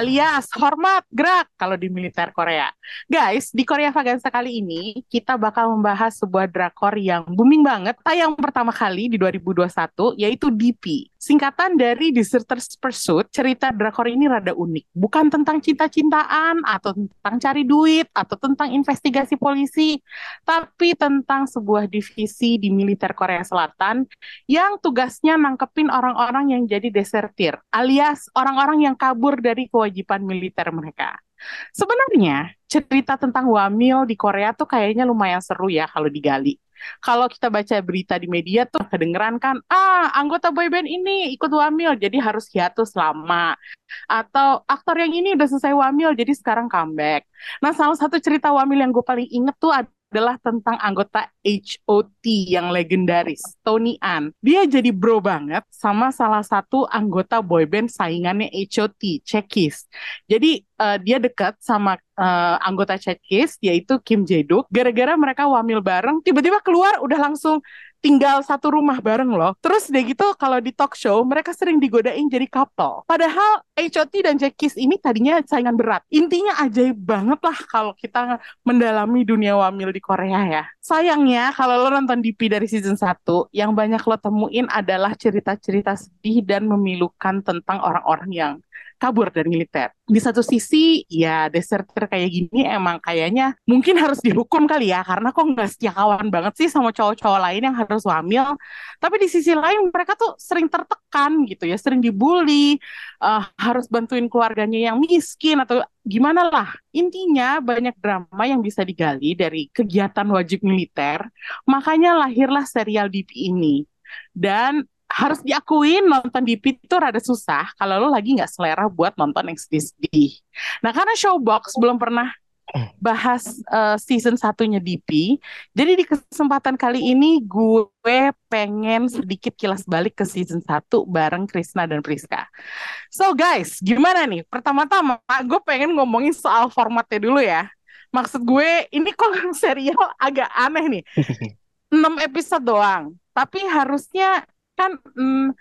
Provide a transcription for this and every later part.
Alias hormat gerak kalau di militer Korea. Guys, di Korea Vaganza kali ini kita bakal membahas sebuah drakor yang booming banget tayang pertama kali di 2021 yaitu DP. Singkatan dari Deserters Pursuit, cerita drakor ini rada unik. Bukan tentang cinta-cintaan atau tentang cari duit atau tentang investigasi polisi, tapi tentang sebuah divisi di militer Korea Selatan yang tugasnya nangkepin orang-orang yang jadi desertir, alias orang-orang yang kabur dari kewajiban militer mereka. Sebenarnya cerita tentang wamil di Korea tuh kayaknya lumayan seru ya kalau digali. Kalau kita baca berita di media tuh kedengeran kan, ah anggota boyband ini ikut wamil jadi harus hiatus lama. Atau aktor yang ini udah selesai wamil jadi sekarang comeback. Nah salah satu cerita wamil yang gue paling inget tuh adalah tentang anggota HOT yang legendaris, Tony An. Dia jadi bro banget sama salah satu anggota boyband saingannya HOT, Chekis. Jadi uh, dia dekat sama uh, anggota Chekis, yaitu Kim Jae-duk. Gara-gara mereka wamil bareng, tiba-tiba keluar udah langsung tinggal satu rumah bareng loh. Terus deh gitu kalau di talk show mereka sering digodain jadi couple. Padahal HOT dan Jackis ini tadinya saingan berat. Intinya ajaib banget lah kalau kita mendalami dunia wamil di Korea ya. Sayangnya kalau lo nonton DP dari season 1, yang banyak lo temuin adalah cerita-cerita sedih dan memilukan tentang orang-orang yang kabur dari militer. Di satu sisi, ya deserter kayak gini emang kayaknya mungkin harus dihukum kali ya, karena kok nggak setia kawan banget sih sama cowok-cowok lain yang harus hamil. Tapi di sisi lain mereka tuh sering tertekan gitu ya, sering dibully, uh, harus bantuin keluarganya yang miskin atau gimana lah. Intinya banyak drama yang bisa digali dari kegiatan wajib militer, makanya lahirlah serial DP ini. Dan harus diakuin nonton DP itu rada susah kalau lo lagi nggak selera buat nonton yang sedih-sedih. Nah karena Showbox belum pernah bahas uh, season satunya DP, jadi di kesempatan kali ini gue pengen sedikit kilas balik ke season 1 bareng Krisna dan Priska. So guys, gimana nih? Pertama-tama gue pengen ngomongin soal formatnya dulu ya. Maksud gue ini kok serial agak aneh nih. 6 episode doang, tapi harusnya kan hmm,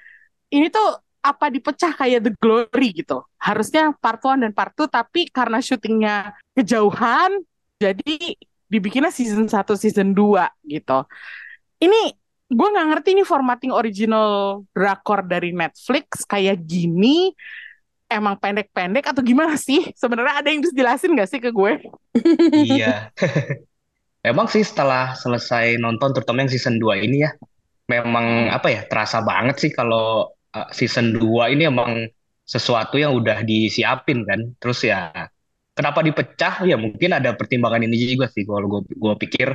ini tuh apa dipecah kayak The Glory gitu. Harusnya part 1 dan part 2 tapi karena syutingnya kejauhan jadi dibikinnya season 1 season 2 gitu. Ini gue nggak ngerti nih formatting original drakor dari Netflix kayak gini emang pendek-pendek atau gimana sih? Sebenarnya ada yang bisa jelasin gak sih ke gue? Iya. Emang sih setelah selesai nonton terutama yang season 2 ini ya, memang apa ya terasa banget sih kalau uh, season 2 ini emang sesuatu yang udah disiapin kan. Terus ya kenapa dipecah ya mungkin ada pertimbangan ini juga sih kalau gue gue pikir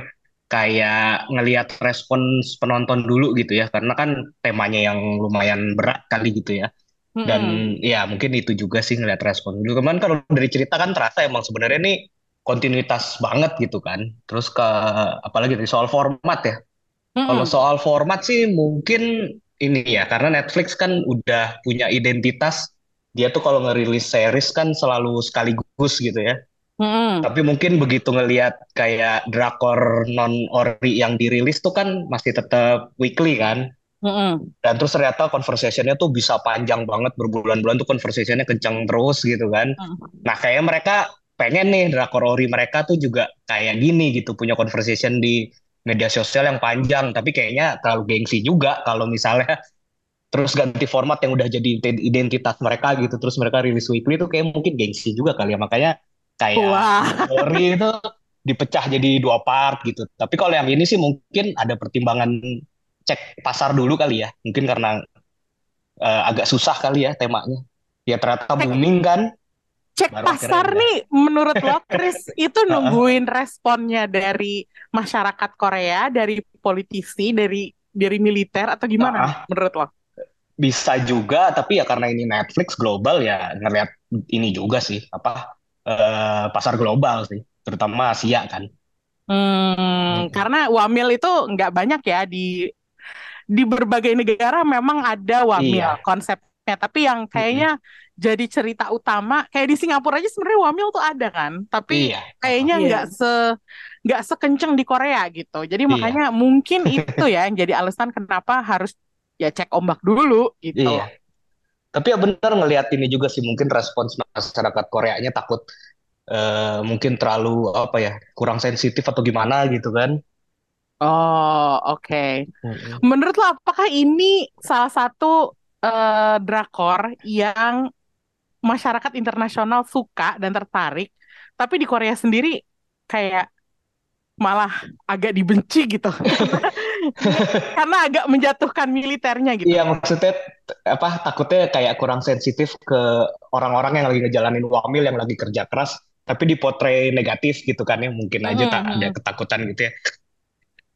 kayak ngelihat respons penonton dulu gitu ya karena kan temanya yang lumayan berat kali gitu ya. Dan mm -hmm. ya mungkin itu juga sih ngelihat respon dulu. Cuman kalau dari cerita kan terasa emang sebenarnya ini kontinuitas banget gitu kan. Terus ke apalagi dari soal format ya Kalau soal format sih mungkin ini ya karena Netflix kan udah punya identitas dia tuh kalau ngerilis series kan selalu sekaligus gitu ya. Mm-mm. Tapi mungkin begitu ngelihat kayak drakor non ori yang dirilis tuh kan masih tetap weekly kan. Mm-mm. Dan terus ternyata conversationnya tuh bisa panjang banget berbulan-bulan tuh conversationnya kencang terus gitu kan. Mm. Nah kayak mereka pengen nih drakor ori mereka tuh juga kayak gini gitu punya conversation di media sosial yang panjang tapi kayaknya terlalu gengsi juga kalau misalnya terus ganti format yang udah jadi identitas mereka gitu terus mereka rilis weekly itu kayak mungkin gengsi juga kali ya. Makanya kayak story itu dipecah jadi dua part gitu. Tapi kalau yang ini sih mungkin ada pertimbangan cek pasar dulu kali ya. Mungkin karena uh, agak susah kali ya temanya. Ya ternyata booming kan cek Baru pasar nih menurut lo Chris itu nungguin responnya dari masyarakat Korea dari politisi dari dari militer atau gimana uh, menurut lo? Bisa juga tapi ya karena ini Netflix global ya ngeliat ini juga sih apa uh, pasar global sih terutama Asia kan. Hmm, hmm. karena wamil itu nggak banyak ya di di berbagai negara memang ada wamil Iya. konsepnya, tapi yang kayaknya jadi cerita utama kayak di Singapura aja sebenarnya wamil tuh ada kan, tapi Iya. kayaknya Iya. nggak se nggak sekenceng di Korea gitu. Jadi Iya. makanya mungkin itu ya yang jadi alasan kenapa harus ya cek ombak dulu gitu. Iya. Tapi ya benar ngelihat ini juga sih mungkin respons masyarakat Koreanya takut eh, mungkin terlalu apa ya kurang sensitif atau gimana gitu kan. Oh, oke. Menurut lo apakah ini salah satu eh, drakor yang masyarakat internasional suka dan tertarik, tapi di Korea sendiri kayak malah agak dibenci gitu. Karena agak menjatuhkan militernya gitu. Iya maksudnya apa takutnya kayak kurang sensitif ke orang-orang yang lagi ngejalanin wamil yang lagi kerja keras tapi dipotret negatif gitu kan ya mungkin aja tak Mhm. ada ketakutan gitu ya.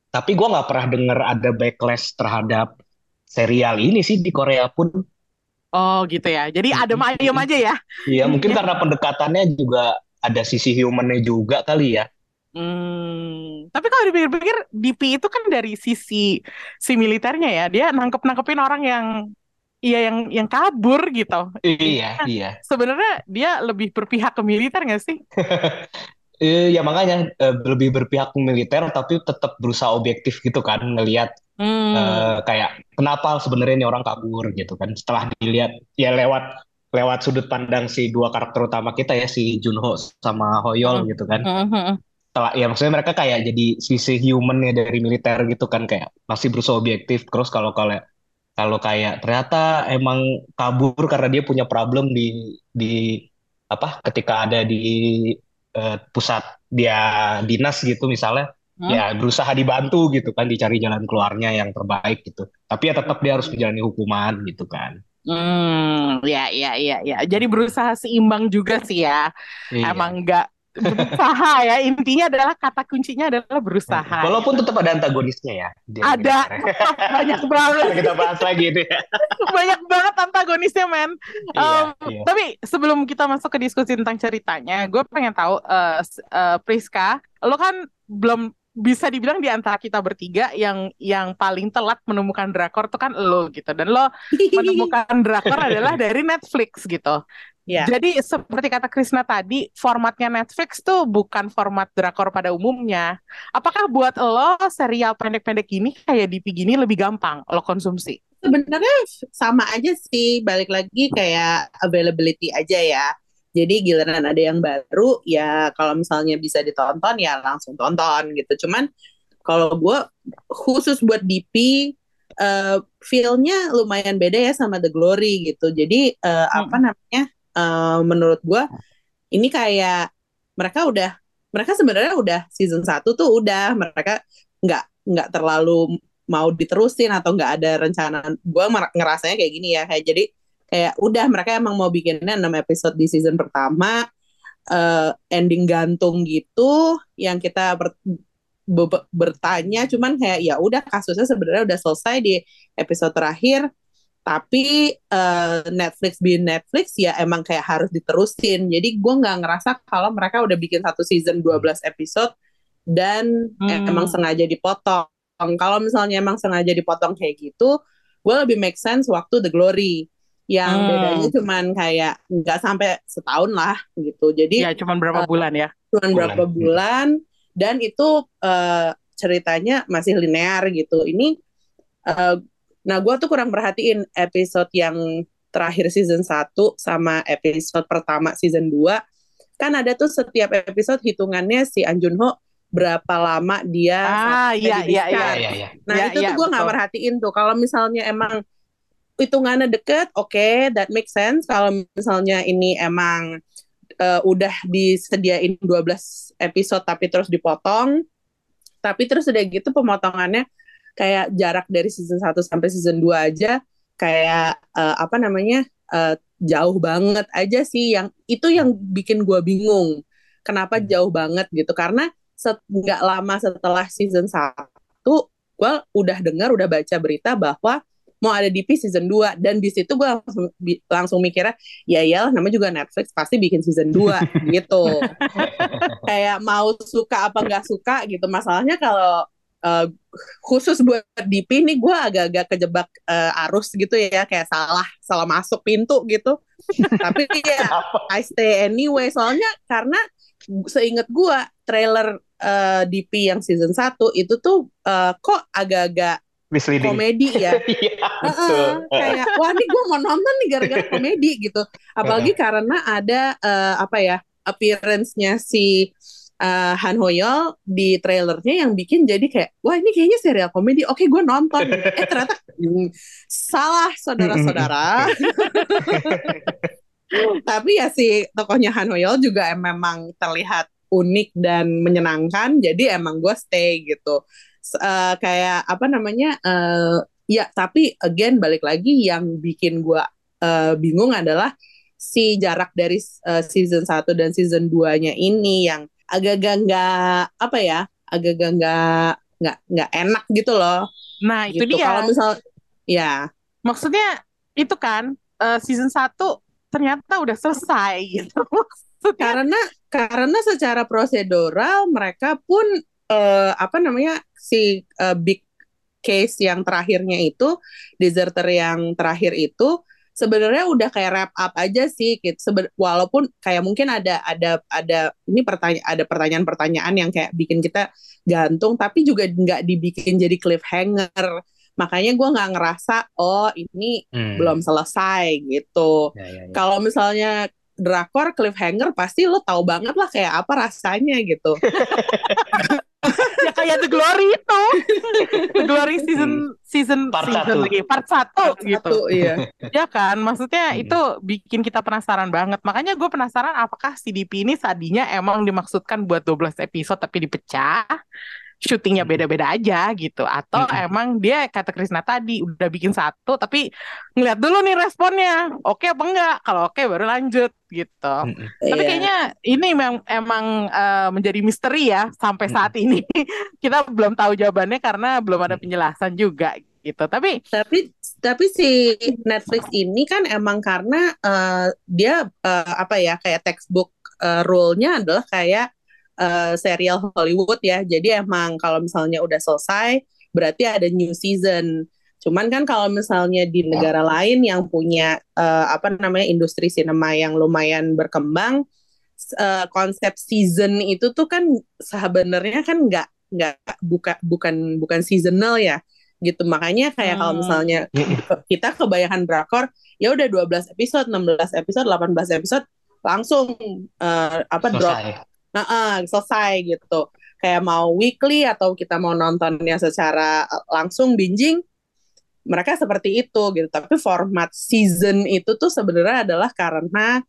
Tapi gua nggak pernah denger ada backlash terhadap serial ini sih di Korea pun. Oh, gitu ya. Jadi adem ayem aja ya. Iya mungkin karena pendekatannya juga ada sisi humannya juga kali ya. Hmm, tapi kalau dipikir-pikir, DP itu kan dari sisi si militernya ya, dia nangkep-nangkepin orang yang, iya yang yang kabur gitu. Iya iya. Sebenarnya dia lebih berpihak ke militer nggak sih? Eh, ya makanya eh, lebih berpihak militer tapi tetap berusaha objektif gitu kan ngelihat Hmm, eh, kayak kenapa sebenarnya ini orang kabur gitu kan setelah dilihat ya lewat lewat sudut pandang si dua karakter utama kita ya si Junho sama Hoyol Hmm. gitu kan hmm, hmm. setelah ya maksudnya mereka kayak jadi sisi humannya dari militer gitu kan kayak masih berusaha objektif terus kalau kalau kalau kayak ternyata emang kabur karena dia punya problem di di apa ketika ada di eh, pusat dia dinas gitu misalnya Hmm. ya berusaha dibantu gitu kan dicari jalan keluarnya yang terbaik gitu tapi ya tetap dia harus menjalani hukuman gitu kan Hmm, ya, ya, ya, ya. Jadi berusaha seimbang juga sih ya. Iya. Emang nggak berusaha ya. Intinya adalah kata kuncinya adalah berusaha. walaupun tetap ada antagonisnya ya Ada, banyak banget. kita bahas lagi itu ya banyak banget antagonisnya men Iya, Em, iya. tapi sebelum kita masuk ke diskusi tentang ceritanya gue pengen tahu s- eh, Priska lo kan belum bisa dibilang di antara kita bertiga yang yang paling telat menemukan drakor tuh kan lo gitu dan lo menemukan drakor adalah dari Netflix gitu Ya. jadi seperti kata Krisna tadi formatnya Netflix tuh bukan format drakor pada umumnya apakah buat lo serial pendek-pendek gini kayak DP gini lebih gampang lo konsumsi Sebenarnya sama aja sih, balik lagi kayak availability aja ya. Jadi giliran ada yang baru, ya kalau misalnya bisa ditonton ya langsung tonton gitu. Cuman kalau gue khusus buat DP, eh feel-nya lumayan beda ya sama The Glory gitu. Jadi eh, apa namanya? Eh, menurut gue ini kayak mereka udah mereka sebenarnya udah season 1 tuh udah mereka nggak nggak terlalu mau diterusin atau nggak ada rencana. Gue ngerasanya kayak gini ya kayak jadi kayak udah mereka emang mau bikinnya 6 episode di season pertama eh, ending gantung gitu yang kita ber- be- bertanya cuman kayak ya udah kasusnya sebenarnya udah selesai di episode terakhir tapi eh, Netflix bi Netflix ya emang kayak harus diterusin. Jadi gue nggak ngerasa kalau mereka udah bikin satu season 12 episode dan Hmm. emang sengaja dipotong. Kalau misalnya emang sengaja dipotong kayak gitu gue lebih make sense waktu The Glory. Yang Hmm. bedanya cuman kayak nggak sampai setahun lah gitu. Jadi ya cuman berapa bulan ya? cuman Bulan. berapa bulan. Dan itu eh, ceritanya masih linear gitu. Ini eh, nah gue tuh kurang perhatiin episode yang terakhir season 1 sama episode pertama season 2 kan ada tuh setiap episode hitungannya si An Jun Ho berapa lama dia Ah, iya, di iya, discharge. Iya, iya, iya. Nah Ya, itu ya, tuh gue nggak betul. merhatiin tuh. Kalau misalnya emang hitungannya deket, oke, that makes sense. Kalau misalnya ini emang eh, udah disediain 12 episode tapi terus dipotong, tapi terus udah gitu pemotongannya kayak jarak dari season 1 sampai season 2 aja kayak eh, apa namanya eh, jauh banget aja sih yang itu yang bikin gue bingung. Kenapa jauh banget gitu? Karena set- nggak lama setelah season 1 gue udah dengar udah baca berita bahwa mau ada DP season 2 dan di situ gue langsung langsung mikirnya ya iyalah namanya juga Netflix pasti bikin season 2 gitu. Kayak mau suka apa nggak suka gitu. Masalahnya kalau uh, khusus buat DP nih gue agak-agak kejebak uh, arus gitu ya kayak salah salah masuk pintu gitu tapi ya I stay anyway soalnya karena seingat gue trailer uh, DP yang season 1 itu tuh uh, kok agak-agak Misleading. komedi ya. Iya, uh -uh, kayak wah ini gue mau nonton nih gara-gara komedi gitu. Apalagi karena ada uh, apa ya appearance-nya si uh, Han Hoyol di trailernya yang bikin jadi kayak wah ini kayaknya serial komedi. Oke gue nonton. eh ternyata hmm, salah saudara-saudara. Tapi ya si tokohnya Han Hoyol juga memang terlihat unik dan menyenangkan. Jadi emang gue stay gitu uh, kayak apa namanya uh, ya tapi again balik lagi yang bikin gue uh, bingung adalah si jarak dari uh, season 1 dan season 2-nya ini yang agak-agak nggak apa ya agak-agak nggak nggak nggak enak gitu loh. Nah itu gitu. dia. Kalau misal ya. Maksudnya itu kan uh, season 1 ternyata udah selesai gitu. Karena karena secara prosedural mereka pun uh, apa namanya si uh, big case yang terakhirnya itu deserter yang terakhir itu sebenarnya udah kayak wrap up aja sih gitu. Seben walaupun kayak mungkin ada ada ada ini pertanyaan ada pertanyaan-pertanyaan yang kayak bikin kita gantung tapi juga nggak dibikin jadi cliffhanger makanya gue nggak ngerasa oh ini hmm. belum selesai gitu ya, ya, ya. kalau misalnya drakor cliffhanger pasti lo tahu banget lah kayak apa rasanya gitu ya kayak The Glory itu. The Glory season season part season satu. lagi. Part satu part gitu. satu, iya. Ya kan? Maksudnya Hmm. itu bikin kita penasaran banget. Makanya gue penasaran apakah CDP ini tadinya emang dimaksudkan buat 12 episode tapi dipecah syutingnya Hmm. beda-beda aja gitu atau Mm-mm. emang dia kata Krisna tadi udah bikin satu tapi ngeliat dulu nih responnya oke apa enggak kalau oke baru lanjut gitu Mm-mm. tapi Iya. kayaknya ini memang emang eh, menjadi misteri ya sampai Mm. saat ini kita belum tahu jawabannya karena belum ada Mm. penjelasan juga gitu tapi tapi tapi si Netflix ini kan emang karena eh, dia eh, apa ya kayak textbook eh, rule-nya adalah kayak eh, serial Hollywood ya. Jadi emang kalau misalnya udah selesai berarti ada new season. Cuman kan kalau misalnya di negara lain yang punya eh, apa namanya industri sinema yang lumayan berkembang, eh, konsep season itu tuh kan sebenarnya kan nggak nggak buka bukan bukan seasonal ya gitu makanya kayak kalau Hmm. misalnya kita kebanyakan drakor ya udah 12 episode 16 episode 18 episode langsung eh, apa drop Selesai. Nah, eh, selesai gitu. Kayak mau weekly atau kita mau nontonnya secara eh, langsung binging mereka seperti itu gitu. Tapi format season itu tuh sebenarnya adalah karena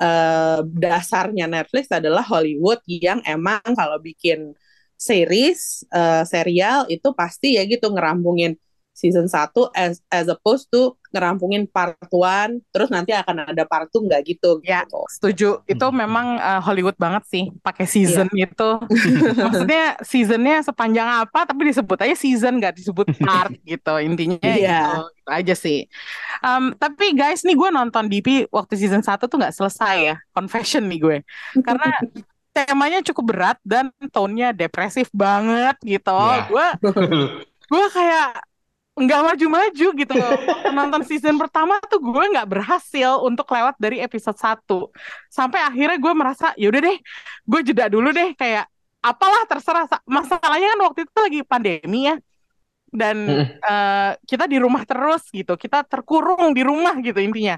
eh, dasarnya Netflix adalah Hollywood yang emang kalau bikin series eh, serial itu pasti ya gitu ngerampungin season 1 as as opposed to ngerampungin part 1 terus nanti akan ada part 2 nggak gitu Ya. gitu. setuju itu Hmm. memang eh, Hollywood banget sih pakai season itu maksudnya seasonnya sepanjang apa tapi disebut aja season nggak disebut part gitu intinya Iya. gitu, gitu aja sih Em, tapi guys nih gue nonton DP waktu season 1 tuh nggak selesai ya confession nih gue karena temanya cukup berat dan tone-nya depresif banget gitu Iya. gue gue kayak nggak maju-maju gitu loh. Nonton season pertama tuh gue nggak berhasil untuk lewat dari episode 1 sampai akhirnya gue merasa yaudah deh gue jeda dulu deh. Kayak apalah terserah. Sa- masalahnya kan waktu itu lagi pandemi ya. Dan eh, kita di rumah terus gitu. Kita terkurung di rumah gitu intinya.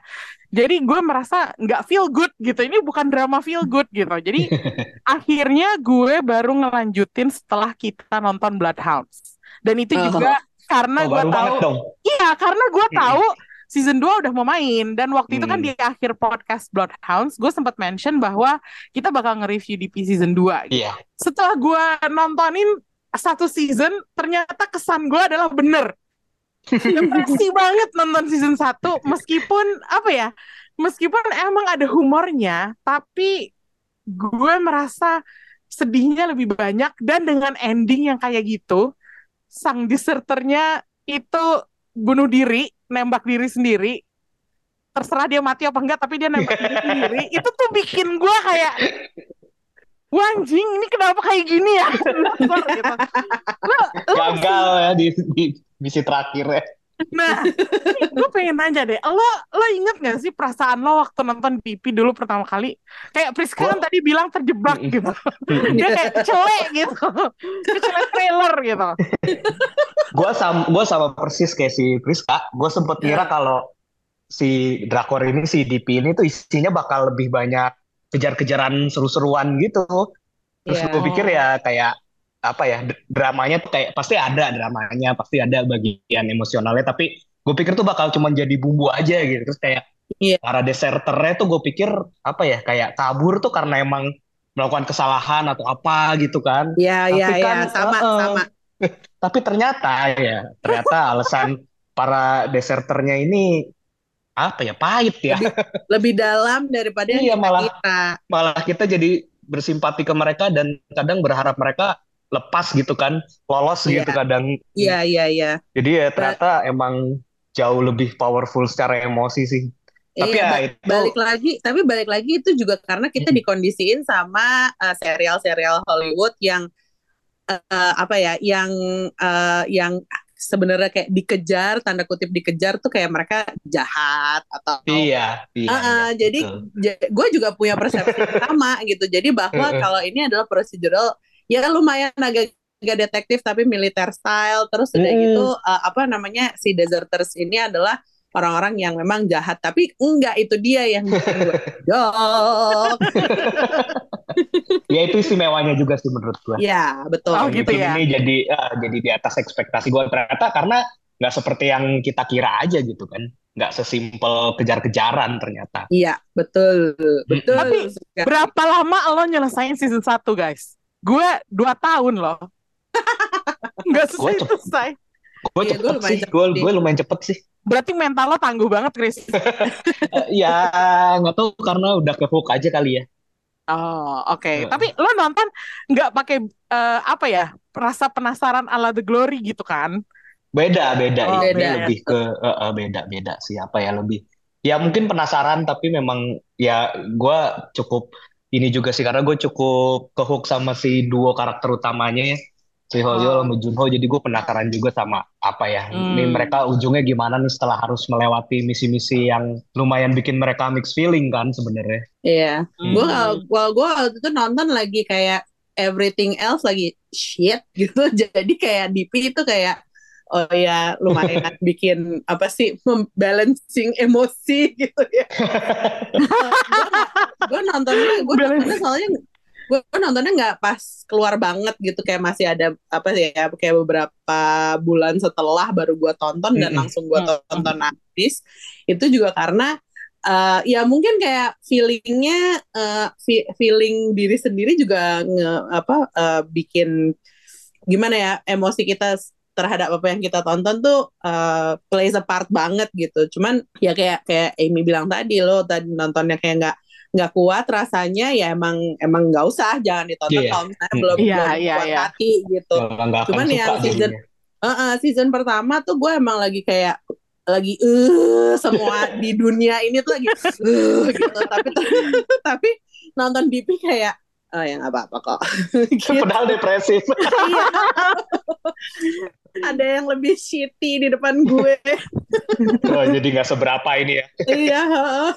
Jadi gue merasa nggak feel good gitu. Ini bukan drama feel good gitu. Jadi akhirnya gue baru ngelanjutin setelah kita nonton Bloodhounds. Dan itu Oh. Karena Oh, gue tahu. Iya, karena gue Mm-mm. tahu season 2 udah mau main dan waktu itu kan Hmm. di akhir podcast Bloodhounds gue sempat mention bahwa kita bakal nge-review di season 2 gitu. Iya. Setelah gue nontonin satu season, ternyata kesan gue adalah bener. Depresi banget nonton season 1 meskipun apa ya? Meskipun emang ada humornya, tapi gue merasa sedihnya lebih banyak dan dengan ending yang kayak gitu, sang deserternya itu bunuh diri, nembak diri sendiri. Terserah dia mati apa enggak, tapi dia nembak diri sendiri. Itu tuh bikin gue kayak Wah anjing ini kenapa kayak gini ya? Gitu. Gagal ya di, di misi terakhir ya. Nah, gue pengen nanya deh, lo lo inget gak sih perasaan lo waktu nonton TV dulu pertama kali? Kayak Priska kan tadi bilang terjebak gitu, dia kayak kecele gitu, kecele trailer gitu. Gue sama, gua sama persis kayak si Priska. Gue sempet ngira kalau si drakor ini, si DP ini tuh isinya bakal lebih banyak kejar-kejaran seru-seruan gitu. Terus Iya. gue pikir ya kayak apa ya dramanya tuh kayak pasti ada dramanya, pasti ada bagian emosionalnya. Tapi gue pikir tuh bakal cuma jadi bumbu aja gitu. Terus kayak Iya. para deserternya tuh gue pikir apa ya kayak kabur tuh karena emang melakukan kesalahan atau apa gitu kan. Iya, iya, Tapi iya, kan, sama, uh-uh. sama. Tapi ternyata ya, ternyata alasan para deserternya ini apa ya pahit ya. Lebih dalam daripada Iya, kita malah- kira. Malah kita jadi bersimpati ke mereka dan kadang berharap mereka lepas gitu kan, lolos Iya. gitu kadang. Iya, iya, iya. Jadi ya ternyata emang jauh lebih powerful secara emosi sih. Tapi Iya, ya itu balik lagi, tapi balik lagi itu juga karena kita dikondisiin sama uh, serial-serial Hollywood yang uh, apa ya, yang uh, yang sebenarnya kayak dikejar, tanda kutip dikejar tuh kayak mereka jahat atau iya, iya, Uh, uh, iya, jadi gue juga punya persepsi sama gitu. Jadi bahwa kalau ini adalah procedural, ya lumayan agak agak detektif tapi militer style. Terus udah Mm-mm. gitu uh, apa namanya si deserters ini adalah orang-orang yang memang jahat. Tapi enggak itu dia yang jok. Ya itu istimewanya juga sih menurut gua. Ya betul. Oh, gitu ya. Ini jadi eh, jadi di atas ekspektasi gue ternyata karena nggak seperti yang kita kira aja gitu kan, nggak sesimpel kejar-kejaran ternyata. Iya betul betul. Tapi sekali. Berapa lama lo nyelesain season 1 guys? Gue 2 tahun loh. Nggak Gua selesai cepet. selesai. Gue Iya, gua cepet sih, gue sih. gue lumayan cepet sih. Berarti mental lo tangguh banget, Chris. Ya nggak tahu karena udah ke hook aja kali ya. Oh, oke. Heeh. Tapi lo nonton nggak pakai eh, apa ya? Rasa penasaran ala The Glory gitu kan? Beda beda Oh, ini beda ya. lebih ke eh, eh, beda beda sih apa ya lebih. Ya mungkin penasaran tapi memang ya gue cukup ini juga sih karena gue cukup ke hook sama si duo karakter utamanya ya. Si Hoyo Oh. sama Junho jadi gue penasaran juga sama apa ya ini Hmm. mereka ujungnya gimana nih setelah harus melewati misi-misi yang lumayan bikin mereka mix feeling kan sebenarnya. Iya. Hmm. Gue kalau gue waktu itu nonton lagi kayak everything else lagi shit gitu. Jadi kayak DP itu kayak oh ya lumayan bikin apa sih balancing emosi gitu ya. gue nontonnya gue nontonnya soalnya gue nontonnya nggak pas keluar banget gitu kayak masih ada apa sih ya kayak beberapa bulan setelah baru gue tonton dan langsung gue tonton habis. Itu juga karena eh, ya mungkin kayak feelingnya fe- feeling diri sendiri juga nge, apa eh, bikin gimana ya emosi kita terhadap apa yang kita tonton tuh eh, plays a part banget gitu cuman ya kayak kayak Amy bilang tadi lo tadi nontonnya kayak nggak nggak kuat rasanya ya emang emang nggak usah jangan ditonton Iya. kalau misalnya belum Iya, belum iya, kuat iya. hati gitu akan Cuman yang season jadinya. Heeh, season pertama tuh gue emang lagi kayak lagi eh semua di dunia ini tuh lagi eh gitu tapi tapi nonton DP kayak oh ya nggak apa-apa kok gitu. Padahal depresif. Iya. ada yang lebih shitty di depan gue Oh, jadi nggak seberapa ini ya. iya heeh.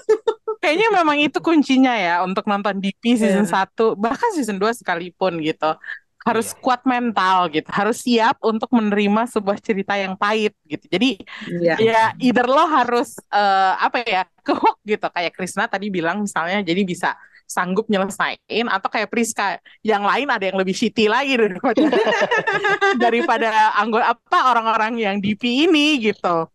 Kayaknya memang itu kuncinya ya untuk nonton DP season Iya. 1 bahkan season 2 sekalipun gitu. Harus Iya. kuat mental gitu, harus siap untuk menerima sebuah cerita yang pahit gitu. Jadi Iya. ya either lo harus eh, apa ya ke hook gitu kayak Krisna tadi bilang misalnya jadi bisa sanggup nyelesain atau kayak Priska yang lain ada yang lebih shitty lagi daripada daripada anggota apa orang-orang yang DP ini gitu.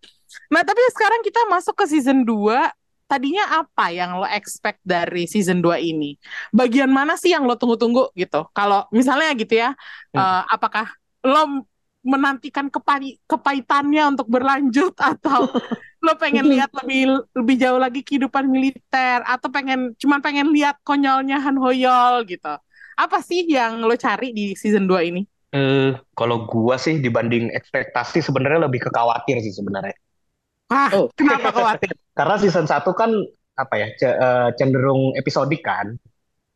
Nah, tapi sekarang kita masuk ke season 2 Tadinya apa yang lo expect dari season 2 ini? Bagian mana sih yang lo tunggu-tunggu gitu? Kalau misalnya gitu ya, Hmm. eh, apakah lo menantikan kepai- kepahitannya untuk berlanjut atau lo pengen lihat lebih lebih jauh lagi kehidupan militer atau pengen cuman pengen lihat konyolnya Han Hoyol gitu. Apa sih yang lo cari di season 2 ini? Eh, kalau gua sih dibanding ekspektasi sebenarnya lebih ke khawatir sih sebenarnya. Wah, Oh. kenapa khawatir? Karena season 1 kan apa ya ce- eh, cenderung episodik kan.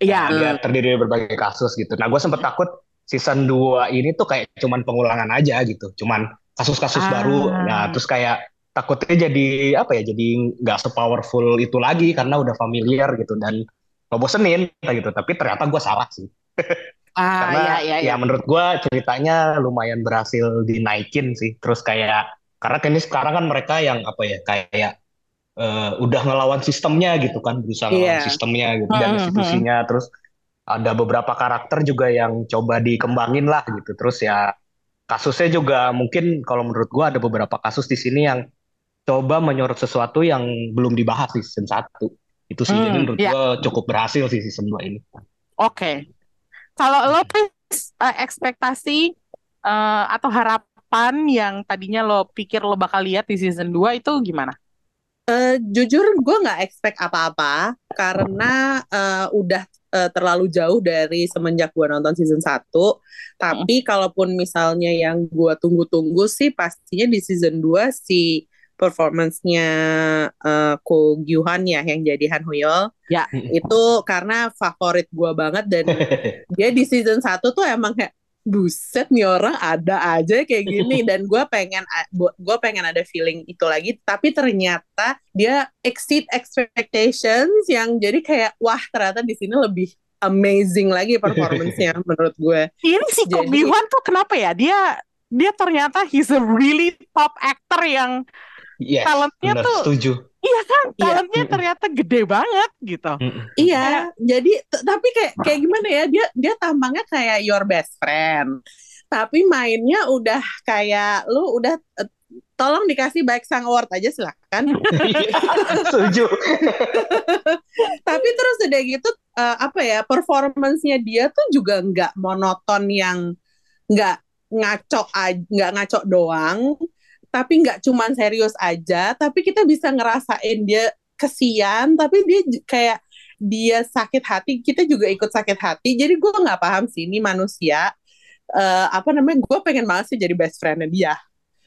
Iya. Dia terdiri dari berbagai kasus gitu. Nah, gue sempet takut season 2 ini tuh kayak cuman pengulangan aja gitu. Cuman kasus-kasus Ah. baru. Nah, terus kayak takutnya jadi apa ya? Jadi nggak sepowerful itu lagi karena udah familiar gitu dan ngebosenin gitu. Tapi ternyata gue salah sih. Ah, Karena iya, iya, iya. ya menurut gue ceritanya lumayan berhasil dinaikin sih. Terus kayak karena kan ini sekarang kan mereka yang apa ya? Kayak eh, udah ngelawan sistemnya gitu kan, berusaha ngelawan Iya. sistemnya gitu dan Hmm, institusinya. Terus ada beberapa karakter juga yang coba dikembangin lah gitu. Terus ya kasusnya juga mungkin kalau menurut gua ada beberapa kasus di sini yang coba menyorot sesuatu yang belum dibahas di season 1. Itu sih jadi Hmm, menurut ya. gua cukup berhasil sih season 2 ini. Oke. Kalau lo Pris, eh, ekspektasi eh, atau harapan yang tadinya lo pikir lo bakal lihat di season 2 itu gimana? Eh, jujur gue nggak expect apa-apa karena eh, udah eh, terlalu jauh dari semenjak gue nonton season 1 tapi kalaupun misalnya yang gue tunggu-tunggu sih pastinya di season 2 si performance-nya eh, Ko Gyuhan ya yang jadi Han Huyol Ya. itu karena favorit gue banget dan dia di season 1 tuh emang kayak buset nih orang ada aja kayak gini dan gue pengen gue pengen ada feeling itu lagi tapi ternyata dia exceed expectations yang jadi kayak wah ternyata di sini lebih amazing lagi performance-nya menurut gue Ini si Ko Jadi- Bi-hwan tuh kenapa ya? Dia dia ternyata he's a really top actor yang Yes, Talentnya benar, tuh- setuju. iya kan Iya. talentnya ternyata gede banget gitu. Iya, jadi tapi kayak kayak gimana ya? Dia dia tampangnya kayak your best friend. Tapi mainnya udah kayak lu udah eh, tolong dikasih baik sang award aja silahkan. Setuju. Tapi terus udah gitu eh, apa ya? Performance-nya dia tuh juga nggak monoton yang nggak ngaco aja, nggak ngaco doang. Tapi nggak cuman serius aja, tapi kita bisa ngerasain dia kesian, tapi dia kayak dia sakit hati, kita juga ikut sakit hati. Jadi gue nggak paham sih ini manusia eh, apa namanya? Gue pengen banget sih jadi best friend-nya dia,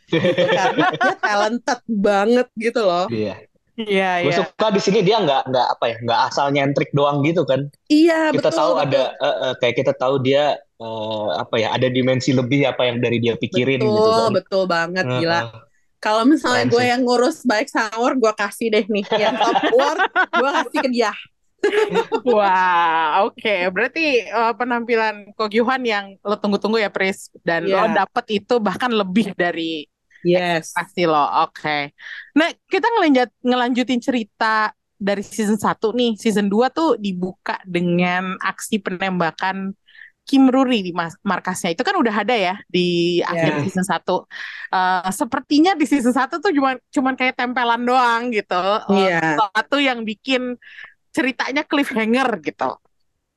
gitu. karena dia talented banget gitu loh. Iya. Iya Gue iya. suka di sini dia nggak nggak apa ya nggak asal nyentrik doang gitu kan. Iya kita betul tahu betul. ada eh, eh, kayak kita tahu dia eh, apa ya ada dimensi lebih apa yang dari dia pikirin betul gitu kan. betul banget Eh, gila. Kalau misalnya gue yang ngurus baik sahur, gue kasih deh nih yang top award, gue kasih ke dia. Wah, oke. Berarti eh, penampilan Ko Gyuhan yang lo tunggu-tunggu ya, Pris. Dan lo Iya. dapet itu bahkan lebih dari Yes. pasti lo. Oke. Nah, kita ngelanjut, ngelanjutin cerita dari season 1 nih. Season 2 tuh dibuka dengan aksi penembakan Kim Ruri di markasnya. Itu kan udah ada ya di akhir Iya. season 1. Eh, sepertinya di season 1 tuh cuman cuman kayak tempelan doang gitu. Eh, Iya. Sesuatu yang bikin ceritanya cliffhanger gitu.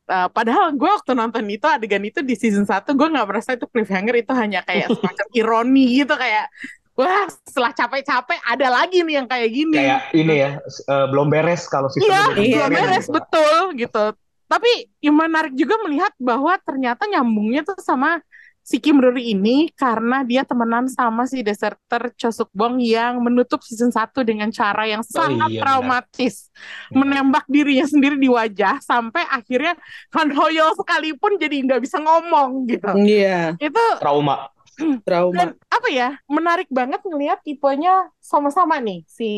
Eh, padahal gue waktu nonton itu adegan itu di season 1 gue nggak merasa itu cliffhanger itu hanya kayak semacam ironi gitu kayak wah setelah capek-capek ada lagi nih yang kayak gini. Kayak ini ya eh, belum beres kalau Iya, sistemnya belum Iya, belum beres beres gitu. betul gitu. Tapi yang menarik juga melihat bahwa ternyata nyambungnya tuh sama si Kim Ruri ini karena dia temenan sama si deserter Cho Suk Bong yang menutup season 1 dengan cara yang sangat iya, benar. traumatis. Hmm. Menembak dirinya sendiri di wajah sampai akhirnya Han Hoyo sekalipun jadi nggak bisa ngomong gitu. Iya, Itu Trauma. trauma. dan apa ya menarik banget ngelihat tipenya sama-sama nih si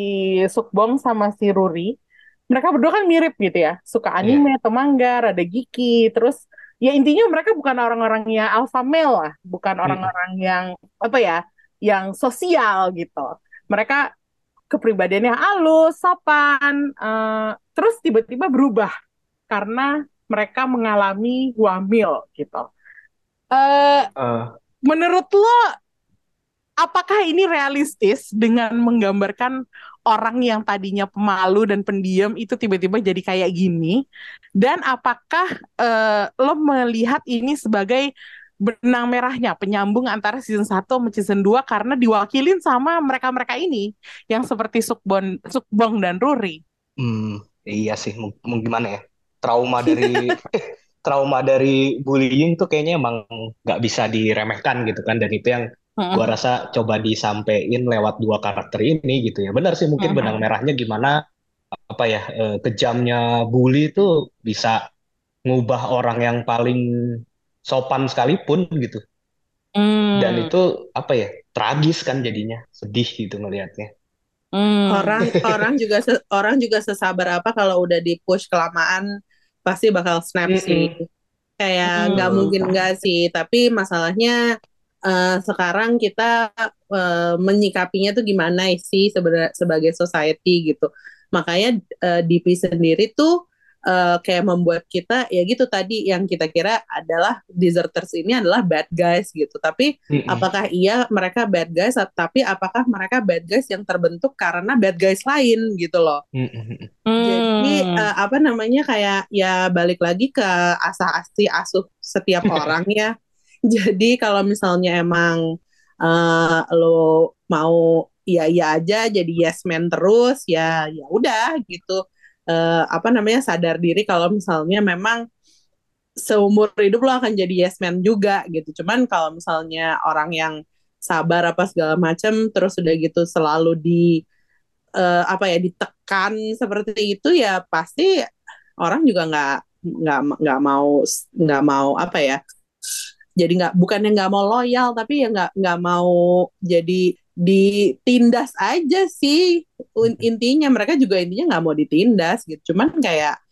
Sukbong sama si Ruri mereka berdua kan mirip gitu ya suka anime atau manga rada geeky terus ya intinya mereka bukan orang-orang yang alpha male lah bukan orang-orang yang apa ya yang sosial gitu. Mereka kepribadiannya halus sopan eh, terus tiba-tiba berubah karena mereka mengalami wamil gitu. Eh Eh, Menurut lo, apakah ini realistis dengan menggambarkan orang yang tadinya pemalu dan pendiam itu tiba-tiba jadi kayak gini? Dan apakah eh, lo melihat ini sebagai benang merahnya, penyambung antara season 1 sama season 2 karena diwakilin sama mereka-mereka ini yang seperti Sukbon, Sukbong dan Ruri? hmm, iya sih, mau, mau gimana ya? Trauma dari trauma dari bullying tuh kayaknya emang nggak bisa diremehkan gitu kan dan itu yang gua rasa coba disampein lewat dua karakter ini gitu ya. Benar sih mungkin benang merahnya gimana apa ya eh, kejamnya bully itu bisa ngubah orang yang paling sopan sekalipun gitu. Dan Hmm. itu apa ya? Tragis kan jadinya, sedih gitu ngelihatnya. Hmm. Orang orang juga orang juga sesabar apa kalau udah di push kelamaan pasti bakal snap sih. Mm-mm. Kayak nggak Hmm. mungkin nggak sih, tapi masalahnya eh, sekarang kita eh, menyikapinya tuh gimana sih sebenarnya sebagai society gitu. Makanya eh, DP sendiri tuh eh, kayak membuat kita ya gitu tadi yang kita kira adalah deserters ini adalah bad guys gitu. Tapi Mm-mm. apakah iya mereka bad guys tapi apakah mereka bad guys yang terbentuk karena bad guys lain gitu loh. Mm-mm. Jadi Hmm. eh, apa namanya kayak ya balik lagi ke asah-asih asuh setiap orang ya. Jadi kalau misalnya emang eh, lo mau iya iya aja jadi yes man terus ya ya udah gitu. Eh, apa namanya sadar diri kalau misalnya memang seumur hidup lo akan jadi yes man juga gitu. Cuman kalau misalnya orang yang sabar apa segala macam terus udah gitu selalu di eh, apa ya ditekan seperti itu ya pasti orang juga nggak nggak nggak mau nggak mau apa ya jadi nggak bukannya nggak mau loyal tapi ya nggak nggak mau jadi ditindas aja sih. Intinya mereka juga intinya nggak mau ditindas gitu. Cuman kayak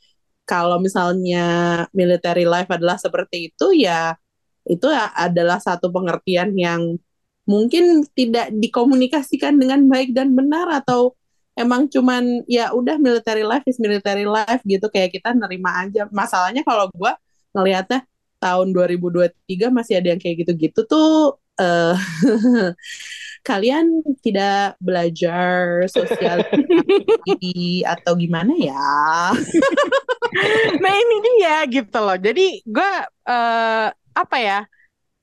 kalau misalnya military life adalah seperti itu ya itu adalah satu pengertian yang mungkin tidak dikomunikasikan dengan baik dan benar atau emang cuman ya udah military life is military life gitu kayak kita nerima aja. Masalahnya kalau gue ngelihatnya tahun 2023 masih ada yang kayak gitu-gitu tuh eh kalian tidak belajar sosialisasi atau gimana ya Nah ini dia gitu loh. Jadi gue eh, apa ya?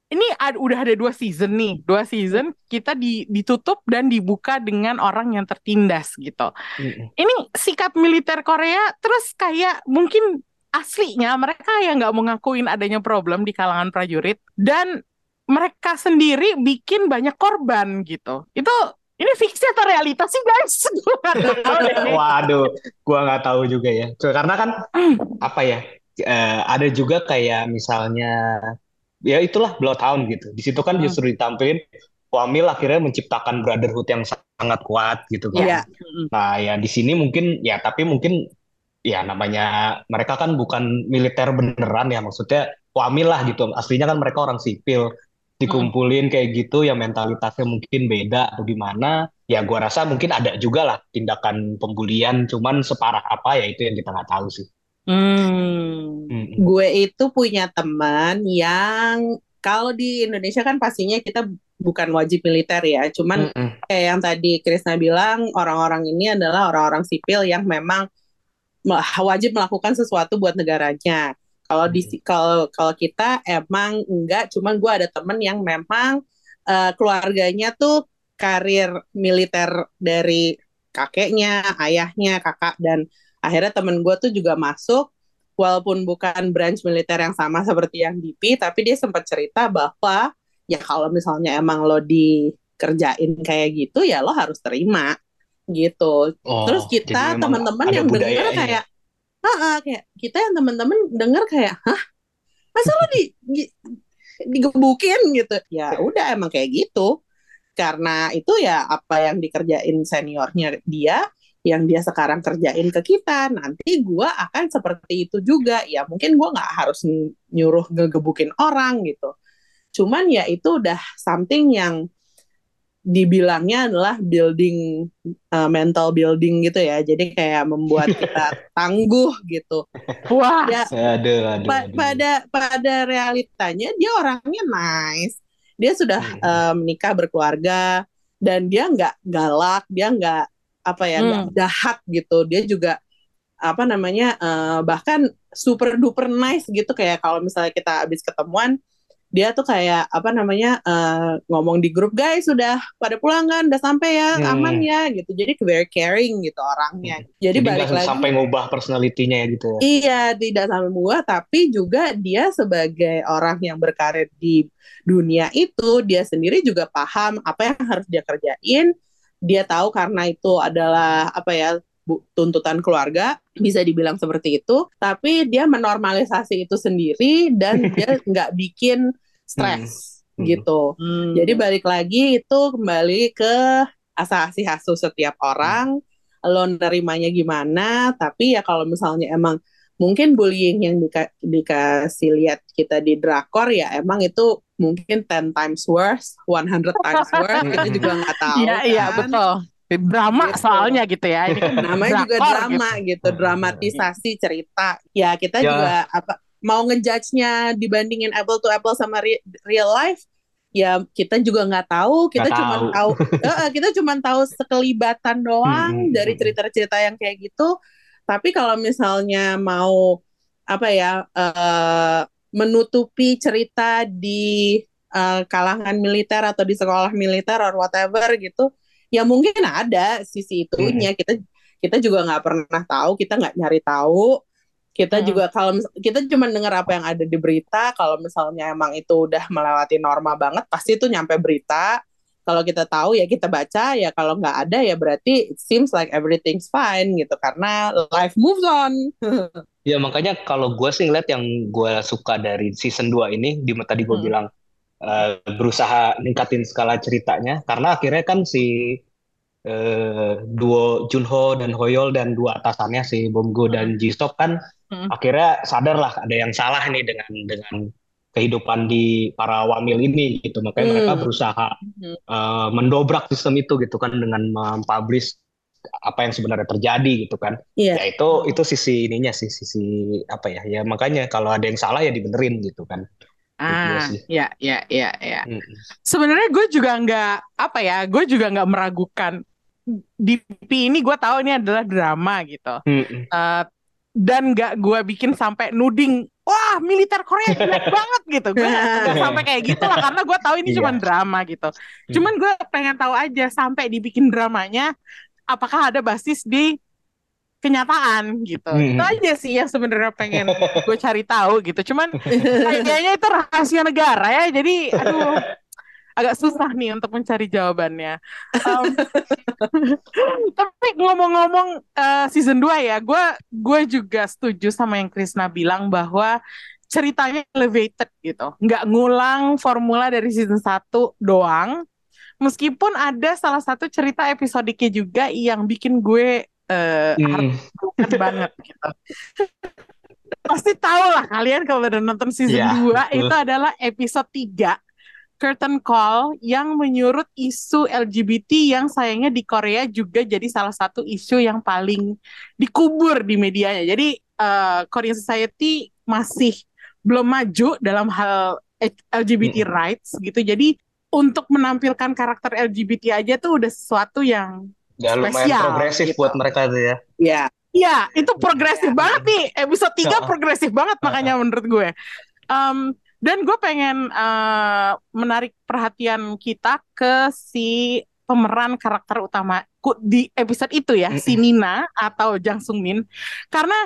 Ini ad- udah ada dua season nih, dua season kita di, ditutup dan dibuka dengan orang yang tertindas gitu. Mm-mm. Ini sikap militer Korea terus kayak mungkin aslinya mereka yang nggak mau ngakuin adanya problem di kalangan prajurit dan mereka sendiri bikin banyak korban gitu. Itu ini fiksi atau realitas sih guys? Tahu deh. Waduh, gua nggak tahu juga ya. Karena kan apa ya? eh, ada juga kayak misalnya ya itulah Bloodhound gitu. Di situ kan Hmm. justru ditampilin Wamil akhirnya menciptakan brotherhood yang sangat kuat gitu kan. Iya. Nah, ya di sini mungkin ya tapi mungkin ya namanya mereka kan bukan militer beneran ya maksudnya Wamil lah gitu. Aslinya kan mereka orang sipil dikumpulin kayak gitu ya mentalitasnya mungkin beda atau gimana. Ya gua rasa mungkin ada juga lah tindakan pembulian cuman separah apa ya itu yang kita nggak tahu sih. Hmm. Mm-mm. gue itu punya teman yang kalau di Indonesia kan pastinya kita bukan wajib militer ya cuman Mm-mm. kayak yang tadi Krisna bilang orang-orang ini adalah orang-orang sipil yang memang me- wajib melakukan sesuatu buat negaranya. Kalau di kalau kalau kita emang enggak cuman gue ada temen yang memang eh, keluarganya tuh karir militer dari kakeknya ayahnya kakak dan akhirnya temen gue tuh juga masuk walaupun bukan branch militer yang sama seperti yang DP tapi dia sempat cerita bahwa ya kalau misalnya emang lo dikerjain kayak gitu ya lo harus terima gitu. Oh, terus kita teman-teman yang denger budayanya. kayak "Heeh," kayak kita yang teman-teman denger kayak hah? Masa lo di, di- digebukin? Gitu. Ya udah emang kayak gitu. Karena itu ya apa yang dikerjain seniornya dia yang dia sekarang kerjain ke kita nanti gua akan seperti itu juga. Ya mungkin gua nggak harus ny- nyuruh ngegebukin orang gitu. Cuman ya itu udah something yang dibilangnya adalah building uh, mental building gitu ya jadi kayak membuat kita tangguh gitu Wah, ya Aduh, aduh, pa- aduh. pada pada realitanya dia orangnya nice dia sudah Hmm. eh, menikah berkeluarga dan dia nggak galak dia nggak apa ya nggak Hmm. jahat gitu dia juga apa namanya eh, bahkan super duper nice gitu kayak kalau misalnya kita habis ketemuan dia tuh kayak apa namanya eh, ngomong di grup guys sudah pada pulang kan udah sampai ya Hmm. aman ya gitu jadi very caring gitu orangnya jadi, Jadi balik lagi sampai ngubah personalitinya ya gitu ya. Iya, tidak sampai muak, tapi juga dia sebagai orang yang berkarir di dunia itu, dia sendiri juga paham apa yang harus dia kerjain. Dia tahu karena itu adalah apa ya bu- tuntutan keluarga bisa dibilang seperti itu tapi dia menormalisasi itu sendiri dan dia nggak bikin stres Hmm. gitu Hmm. jadi balik lagi itu kembali ke asasi hasil setiap orang lo nerimanya gimana tapi ya kalau misalnya emang mungkin bullying yang dika- dikasih lihat kita di drakor ya emang itu mungkin 10 times worse 100 times worse kita juga nggak tahu Iya iya kan. betul. Drama Gitu. soalnya gitu ya. Ini kan namanya juga drakor drama gitu, dramatisasi cerita ya kita Ya. juga apa mau ngejudge-nya dibandingin apple to apple sama re- real life ya kita juga nggak tahu kita cuma tahu. tahu Eh, kita cuma tahu sekelibatan doang Hmm. dari cerita-cerita yang kayak gitu tapi kalau misalnya mau apa ya eh, menutupi cerita di eh, kalangan militer atau di sekolah militer or whatever gitu ya mungkin ada sisi itunya. Kita kita juga nggak pernah tahu kita nggak nyari tahu. Kita Hmm. juga kalau kita cuma dengar apa yang ada di berita kalau misalnya emang itu udah melewati norma banget pasti itu nyampe berita. Kalau kita tahu ya kita baca ya kalau nggak ada ya berarti it seems like everything's fine gitu karena life moves on. Ya makanya kalau gue sih ngeliat yang gue suka dari season 2 ini, di tadi gue Hmm. bilang eh, berusaha ningkatin skala ceritanya, karena akhirnya kan si eh, duo Junho dan Hoyol dan dua atasannya si Bomgo dan Jisoo kan Hmm. akhirnya sadar lah ada yang salah nih dengan dengan kehidupan di para wamil ini gitu, makanya Hmm. mereka berusaha Hmm. eh, mendobrak sistem itu gitu kan dengan mempublish apa yang sebenarnya terjadi gitu kan. Iya. Ya itu itu sisi ininya sih sisi apa ya ya makanya kalau ada yang salah ya dibenerin gitu kan. Ah, sih. ya, ya, ya, ya. Mm. Sebenarnya gue juga nggak apa ya, gue juga nggak meragukan DP ini gue tahu ini adalah drama gitu. Mm-mm. Eh, dan nggak gue bikin sampai nuding, wah militer Korea jelek banget gitu. Gue sampai kayak gitu lah, karena gue tahu ini Iya. cuma drama gitu. Cuman gue pengen tahu aja sampai dibikin dramanya, apakah ada basis di kenyataan gitu. Hmm. Itu aja sih yang sebenarnya pengen gue cari tahu gitu. Cuman kayaknya itu rahasia negara ya, jadi aduh agak susah nih untuk mencari jawabannya. Em, tapi ngomong-ngomong eh, season 2 ya, gue gue juga setuju sama yang Krisna bilang bahwa ceritanya elevated gitu, nggak ngulang formula dari season 1 doang. Meskipun ada salah satu cerita episodiknya juga yang bikin gue eh, Mm. heartbroken banget gitu. Pasti tahu lah kalian kalau udah nonton season Iya, 2 betul. itu adalah episode 3 Curtain Call yang menyurut isu LGBT yang sayangnya di Korea juga jadi salah satu isu yang paling dikubur di medianya. Jadi eh, Korean Society masih belum maju dalam hal LGBT Mm. rights gitu. Jadi untuk menampilkan karakter LGBT aja tuh udah sesuatu yang Ya lumayan Spesial, progresif gitu. buat mereka tuh ya. ya Iya, itu progresif banget nih. Episode 3 Heeh. progresif banget makanya menurut gue. Em, dan gue pengen eh, menarik perhatian kita ke si pemeran karakter utama di episode itu ya, si Nina atau Jang Sung Min. Karena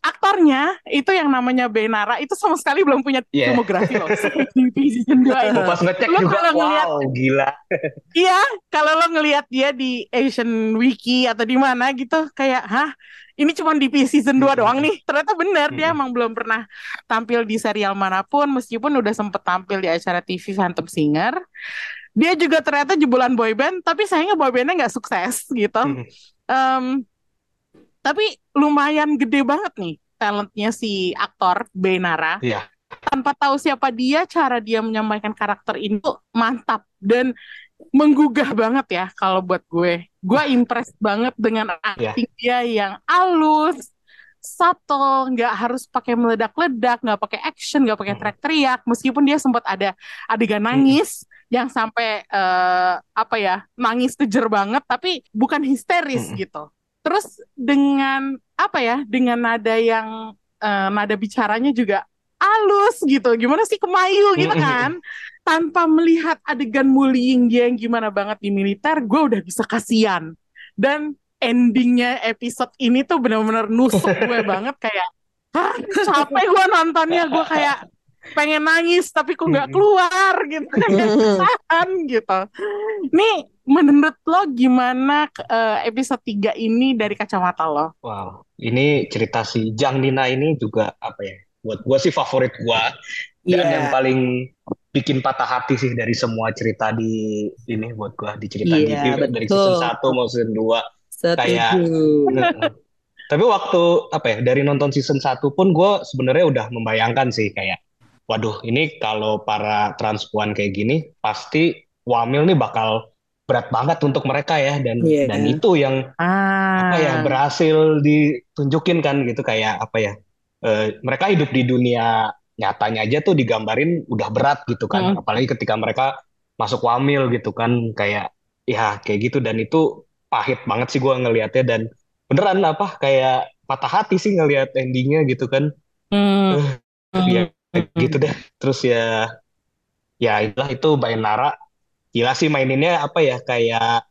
aktornya itu yang namanya Benara itu sama sekali belum punya Iya. filmografi loh di season 2 ini. Gue pas ngecek Lu juga, kalau ngeliat- wow gila. Iya, kalau lo ngelihat dia di Asian Wiki atau di mana gitu, kayak, hah, ini cuma di season 2 doang nih. Ternyata benar, dia Mm-mm. emang belum pernah tampil di serial mana pun, meskipun udah sempet tampil di acara TV Phantom Singer. Dia juga ternyata jebolan boyband, tapi sayangnya boybandnya nggak sukses gitu. Mm. Em, tapi lumayan gede banget nih talentnya si aktor Benara Iya. tanpa tahu siapa dia, cara dia menyampaikan karakter ini tuh mantap dan menggugah banget ya kalau buat gue. Gue impressed banget dengan acting dia yang halus, subtle, nggak harus pakai meledak-ledak, nggak pakai action, nggak pakai Hmm. teriak-teriak. Meskipun dia sempat ada adegan nangis yang sampai eh, apa ya nangis kejer banget, tapi bukan histeris Hmm. gitu. Terus dengan apa ya, dengan nada yang eh, nada bicaranya juga halus gitu. Gimana sih kemayu gitu kan? Tanpa melihat adegan bullying dia yang gimana banget di militer, gue udah bisa kasihan. Dan endingnya episode ini tuh bener-bener nusuk gue banget kayak, Hah, capek gue nontonnya. Gue kayak pengen nangis tapi kok nggak keluar gitu. Kesahan gitu. Nih menurut lo gimana eh, episode 3 ini dari kacamata lo? Wow, ini cerita si Jang Nina ini juga apa ya? Buat gua sih favorit gua dan Iya. yang paling bikin patah hati sih dari semua cerita di ini buat gua di cerita Iya, TV dari season. 1 mau season 2 kayak. Tapi waktu apa ya dari nonton season 1 pun gue sebenarnya udah membayangkan sih kayak waduh ini kalau para transpuan kayak gini pasti wamil nih bakal berat banget untuk mereka ya dan Iya. dan itu yang apa ya Ah, berhasil ditunjukin kan gitu kayak apa ya eh, mereka hidup di dunia nyatanya aja tuh digambarin udah berat gitu kan Mm. apalagi ketika mereka masuk wamil gitu kan kayak ya kayak gitu dan itu pahit banget sih gue ngelihatnya dan beneran apa kayak patah hati sih ngelihat endingnya gitu kan Hmm. Eh, ya Hmm. gitu deh terus ya ya itulah itu Bayanara gila sih maininnya apa ya kayak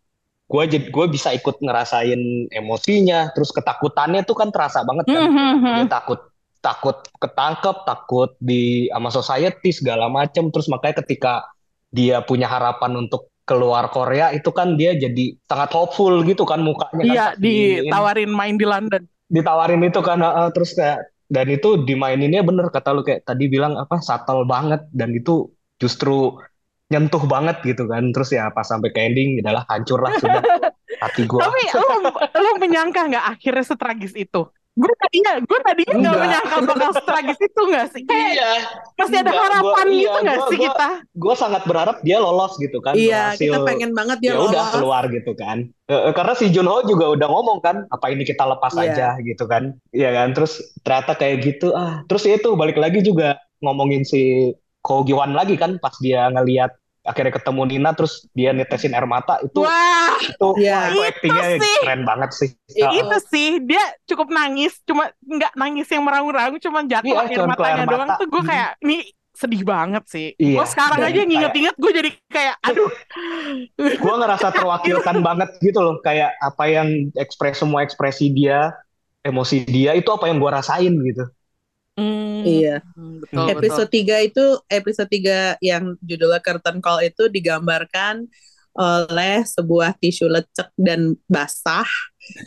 gue jadi gue bisa ikut ngerasain emosinya terus ketakutannya tuh kan terasa banget kan. Hmm, hmm, hmm. dia takut takut ketangkep takut di sama society segala macem. Terus makanya ketika dia punya harapan untuk keluar Korea itu kan dia jadi sangat hopeful gitu kan mukanya kan. Iya, ditawarin main di London. ditawarin itu kan uh, terus kayak dan itu dimaininnya bener kata lu kayak tadi bilang apa subtle banget. Dan itu justru nyentuh banget gitu kan terus ya pas sampai ke ending adalah hancur lah sudah hati gua Tapi lo, lo menyangka nggak akhirnya setragis itu? Gue tadinya, gue tadinya nggak Enggak. menyangka bakal setragis itu nggak sih? Kayak iya masih ada enggak, gua- harapan iya, gitu nggak sih gua- kita? gue sangat berharap dia lolos gitu kan Iya, berhasil kita pengen banget dia ya udah keluar gitu kan eh, karena si Junho juga udah ngomong kan apa ini kita lepas Iya. aja gitu kan Iya kan terus ternyata kayak gitu ah terus ya itu balik lagi juga ngomongin si Ko Giwan lagi kan pas dia ngelihat akhirnya ketemu Nina terus dia netesin air mata itu Wah, itu Iya. wah, itu sih. keren banget sih Iya. Ah, itu sih dia cukup nangis, cuma nggak nangis yang meraung-raung, cuma jatuh Iya, air matanya air doang mata. tuh gue kayak ini sedih banget sih. Iya, Gue sekarang aja nginget-inget gue jadi kayak aduh. gue ngerasa terwakilkan banget gitu loh kayak apa yang ekspres semua ekspresi dia emosi dia itu apa yang gue rasain gitu Hmm, Iya. betul, betul. Episode 3 itu episode 3 yang judulnya Curtain Call itu digambarkan oleh sebuah tisu lecek dan basah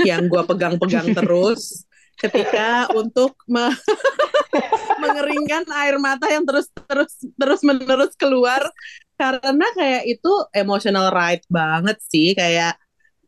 yang gua pegang-pegang terus ketika untuk me- mengeringkan air mata yang terus terus terus menerus keluar karena kayak itu emotional ride banget sih kayak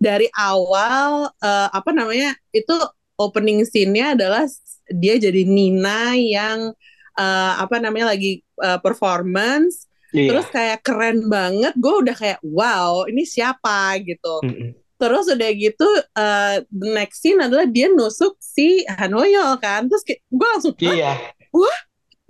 dari awal eh, apa namanya itu opening scene-nya adalah dia jadi Nina yang eh, apa namanya lagi eh, performance. Iya. Terus kayak keren banget. Gue udah kayak wow ini siapa? gitu. Mm-mm. terus udah gitu eh, the next scene adalah dia nusuk si Hanoyo kan. Terus gue langsung "Hah? iya.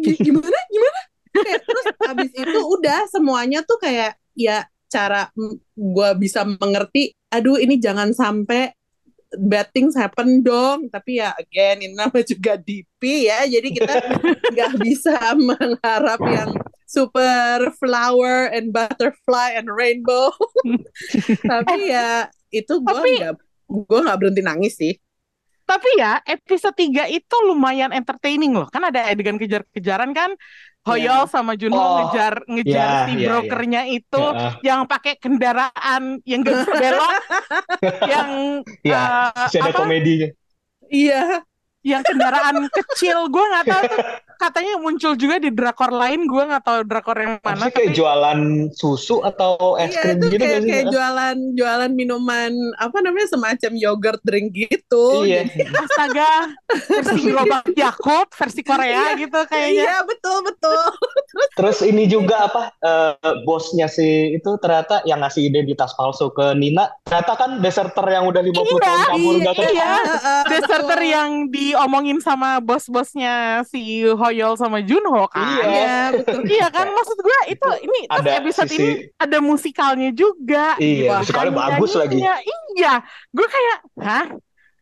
Gi- gimana? Gimana? Kayak, terus abis itu udah semuanya tuh kayak ya cara gue bisa mengerti aduh ini jangan sampai bad things happen dong. Tapi ya again ini nama juga DP ya. Jadi kita nggak bisa mengharap yang super flower and butterfly and rainbow. Tapi ya itu gue Tapi- nggak gue nggak berhenti nangis sih. Tapi ya episode 3 itu lumayan entertaining loh. Kan ada adegan kejar-kejaran kan. Hoyol sama Junho Oh, ngejar ngejar iya, si iya, brokernya itu Heeh. yang pakai kendaraan yang gak belok, yang Iya, eh, masih ada apa? komedinya iya yang kendaraan kecil. Gue nggak tahu tuh katanya muncul juga di drakor lain. Gue nggak tahu drakor yang mana. Maksudnya kayak Tapi jualan susu atau es Iya krim itu gitu kayak, sih? kayak jualan jualan minuman apa namanya semacam yogurt drink gitu. Iya. Jadi- astaga versi gerobak Yakult versi Korea gitu kayaknya. Iya betul betul. Terus ini juga apa eh, bosnya si itu ternyata yang ngasih identitas palsu ke Nina ternyata kan deserter yang udah 50 Iya, tahun kabur iya, gak iya. Heeh, Deserter yang diomongin sama bos-bosnya si Hoyol sama Junho kan. Iya. Iya betul. Iya kan maksud gue itu ini terus Ada episode sisi- ini ada musikalnya juga. Iya, gitu. musikalnya Ada bagus lagi. Iya, gue kayak, hah?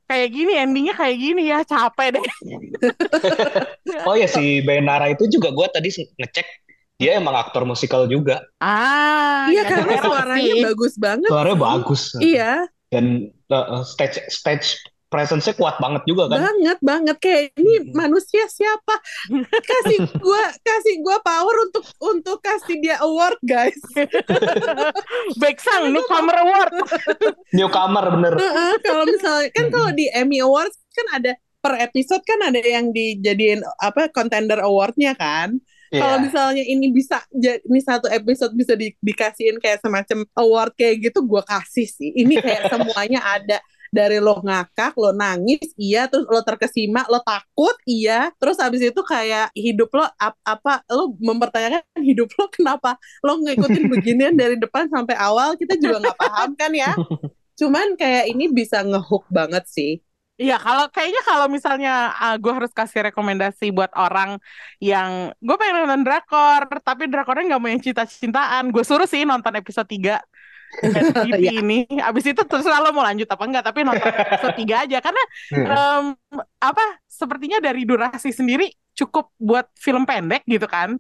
Kayak gini endingnya kayak gini ya capek deh. Oh ya si Benara itu juga gue tadi ngecek dia emang aktor musikal juga. Ah, Iya ya karena suaranya sih. bagus banget. Suaranya bagus. Iya. Dan eh, stage stage presence-nya kuat banget juga kan. banget banget kayak ini Mm-mm. manusia siapa kasih gua kasih gua power untuk untuk kasih dia award guys Beksang Newcomer Award. Newcomer bener. Heeh, kalau misalnya kan kalau di Emmy Awards kan ada per episode kan ada yang dijadiin apa contender awardnya kan kalau Iya. misalnya ini bisa ini satu episode bisa di- dikasihin kayak semacam award kayak gitu gua kasih sih ini kayak semuanya ada dari lo ngakak, lo nangis, iya, terus lo terkesima, lo takut, iya, terus habis itu kayak hidup lo ap- apa, lo mempertanyakan hidup lo kenapa lo ngikutin beginian dari depan sampai awal, kita juga nggak paham kan ya. Cuman kayak ini bisa ngehook banget sih. Iya, kalau kayaknya kalau misalnya gue harus kasih rekomendasi buat orang yang gue pengen nonton drakor, tapi drakornya nggak mau yang cinta-cintaan, gue suruh sih nonton episode 3 Iya. ini. Abis itu terserah lo mau lanjut apa enggak, tapi nonton episode 3 aja karena Hmm. em, apa sepertinya dari durasi sendiri cukup buat film pendek gitu kan.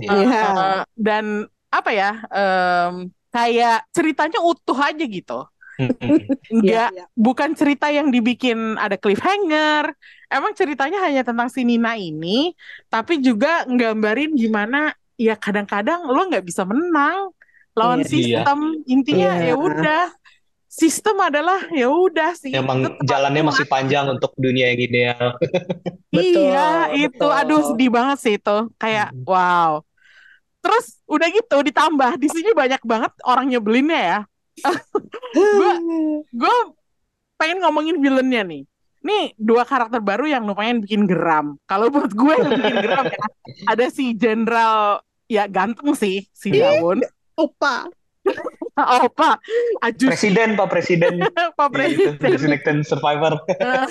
Iya. Iya. Eh, dan apa ya? em, kayak ceritanya utuh aja gitu. Mm-mm. Enggak Iya, iya. bukan cerita yang dibikin ada cliffhanger. Emang ceritanya hanya tentang si Nina ini, tapi juga nggambarin gimana ya kadang-kadang lo nggak bisa menang lawan Iya. sistem. Intinya Iya. ya udah sistem adalah ya udah sih. Emang Itu jalannya masih panjang untuk dunia yang ideal. Betul, Iya, itu betul. aduh sedih banget sih itu. Kayak Mm. wow. Terus udah gitu ditambah di sini banyak banget orang nyebelinnya ya. Gue pengen ngomongin villainnya nih. Nih dua karakter baru yang lumayan bikin geram. Kalau buat gue yang bikin geram ya, ada si Jenderal ya ganteng sih si Daun. Opa. Pak, Ajus Presiden, Pak Presiden. Pak Iya, Presiden. Selection Survivor. Eh,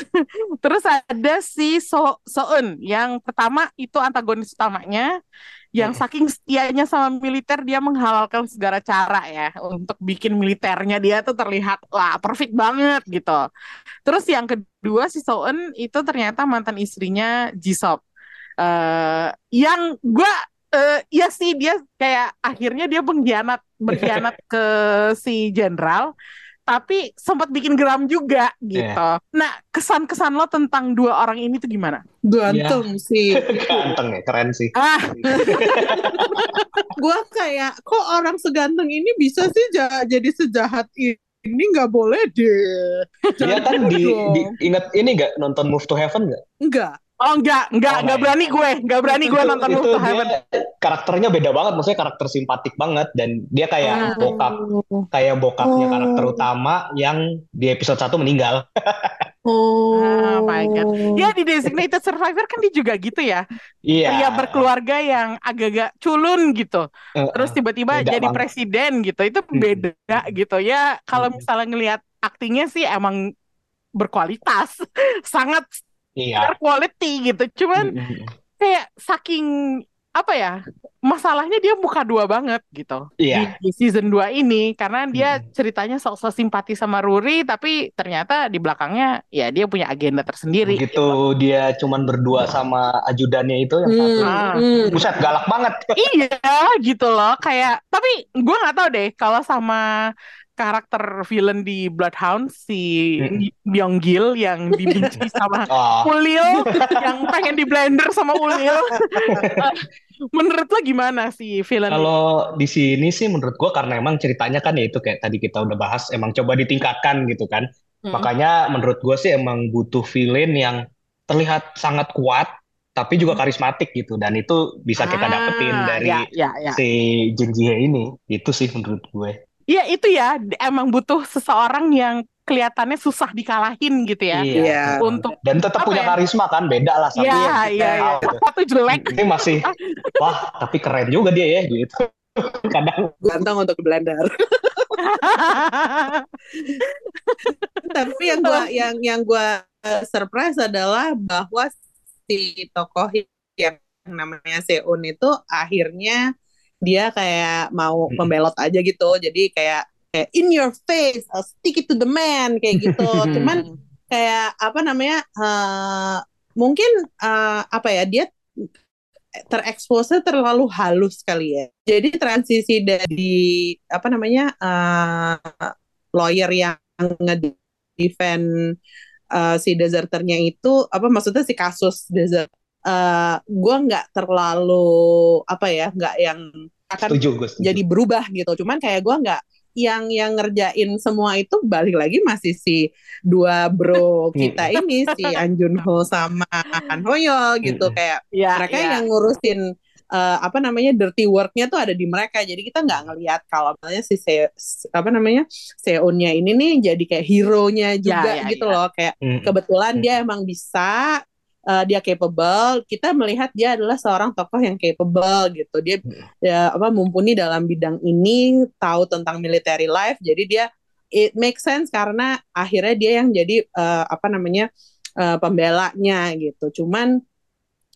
Terus ada si So Soeun yang pertama itu antagonis utamanya yang Mm. saking setianya sama militer dia menghalalkan segala cara ya untuk bikin militernya dia tuh terlihat wah perfect banget gitu. Terus yang kedua si Soeun itu ternyata mantan istrinya Jisop. eh yang gua eh ya sih dia kayak akhirnya dia pengkhianat berkhianat ke si jenderal tapi sempat bikin geram juga gitu. Nah, kesan-kesan lo tentang dua orang ini tuh gimana? Gantung sih. Ganteng ya, keren sih. Ah, Gua kayak kok orang seganteng ini bisa sih ja- jadi sejahat ini nggak boleh deh. Dia Jangan kan di, di- ingat ini gak nonton Move to Heaven gak? Enggak. Oh enggak, enggak, Oh, enggak my berani gue, enggak berani gue Itu- nonton itu to dia Heaven. karakternya beda banget, maksudnya karakter simpatik banget dan dia kayak Ah. bokap, kayak bokapnya Oh. karakter utama yang di episode 1 meninggal. Oh. Oh my God. Ya di Designated Survivor kan dia juga gitu ya. Iya. Pria berkeluarga yang agak-agak culun gitu. Eh, Terus tiba-tiba beda jadi banget. presiden gitu. Itu Mm-mm. beda gitu. Ya kalau Mm-mm. misalnya ngelihat aktingnya sih emang berkualitas. Sangat Iya. quality gitu. Cuman kayak saking apa ya masalahnya dia muka dua banget gitu Iya. di, di season 2 ini karena dia Mm. ceritanya sok-sok simpati sama Ruri tapi ternyata di belakangnya ya dia punya agenda tersendiri Begitu dia cuman berdua sama ajudannya itu yang satu. Hmm, Ah. hmm. Buset, galak banget. iya gitu loh kayak tapi gue nggak tahu deh kalau sama karakter villain di Bloodhound si Mm. Byung Gil yang dibenci sama Oh, Ulil yang pengen di blender sama Ulil menurut lo gimana sih villain Kalau di sini sih menurut gua karena emang ceritanya kan ya itu kayak tadi kita udah bahas emang coba ditingkatkan gitu kan. Hmm. Makanya menurut gua sih emang butuh villain yang terlihat sangat kuat tapi juga karismatik gitu dan itu bisa kita Ah, dapetin dari ya, ya, ya. si Jin Ji Hye ini. Itu sih menurut gue. Iya itu ya emang butuh seseorang yang kelihatannya susah dikalahin gitu ya Iya. untuk Dan tetap punya ya? karisma kan beda lah sama Iya yang kita iya iya satu jelek Ini masih wah tapi keren juga dia ya gitu. Kadang Ganteng untuk blender. Tapi yang gua yang yang gua eh, surprise adalah bahwa si tokoh yang namanya Seun itu akhirnya dia kayak mau membelot aja gitu. Jadi kayak kayak in your face, I'll stick it to the man kayak gitu. Cuman kayak apa namanya? eh, mungkin eh, apa ya dia terekspos terlalu halus kali ya. Jadi transisi dari apa namanya eh, lawyer yang ngedefend uh, si deserternya itu apa maksudnya si kasus desert uh, gue nggak terlalu apa ya nggak yang akan Setuju, gue setuju. jadi berubah gitu cuman kayak gue nggak yang yang ngerjain semua itu balik lagi masih si dua bro kita ini si An Junho sama Han Hoyo gitu kayak Ya, mereka ya. yang ngurusin eh, apa namanya dirty worknya tuh ada di mereka jadi kita nggak ngelihat kalau misalnya si Se, apa namanya Seunnya ini nih jadi kayak hero-nya juga ya, gitu ya. loh kayak Mm. kebetulan Hmm. dia emang bisa eh, dia capable kita melihat dia adalah seorang tokoh yang capable gitu dia Hmm. ya apa mumpuni dalam bidang ini tahu tentang military life jadi dia it makes sense karena akhirnya dia yang jadi eh, apa namanya eh, pembelanya gitu cuman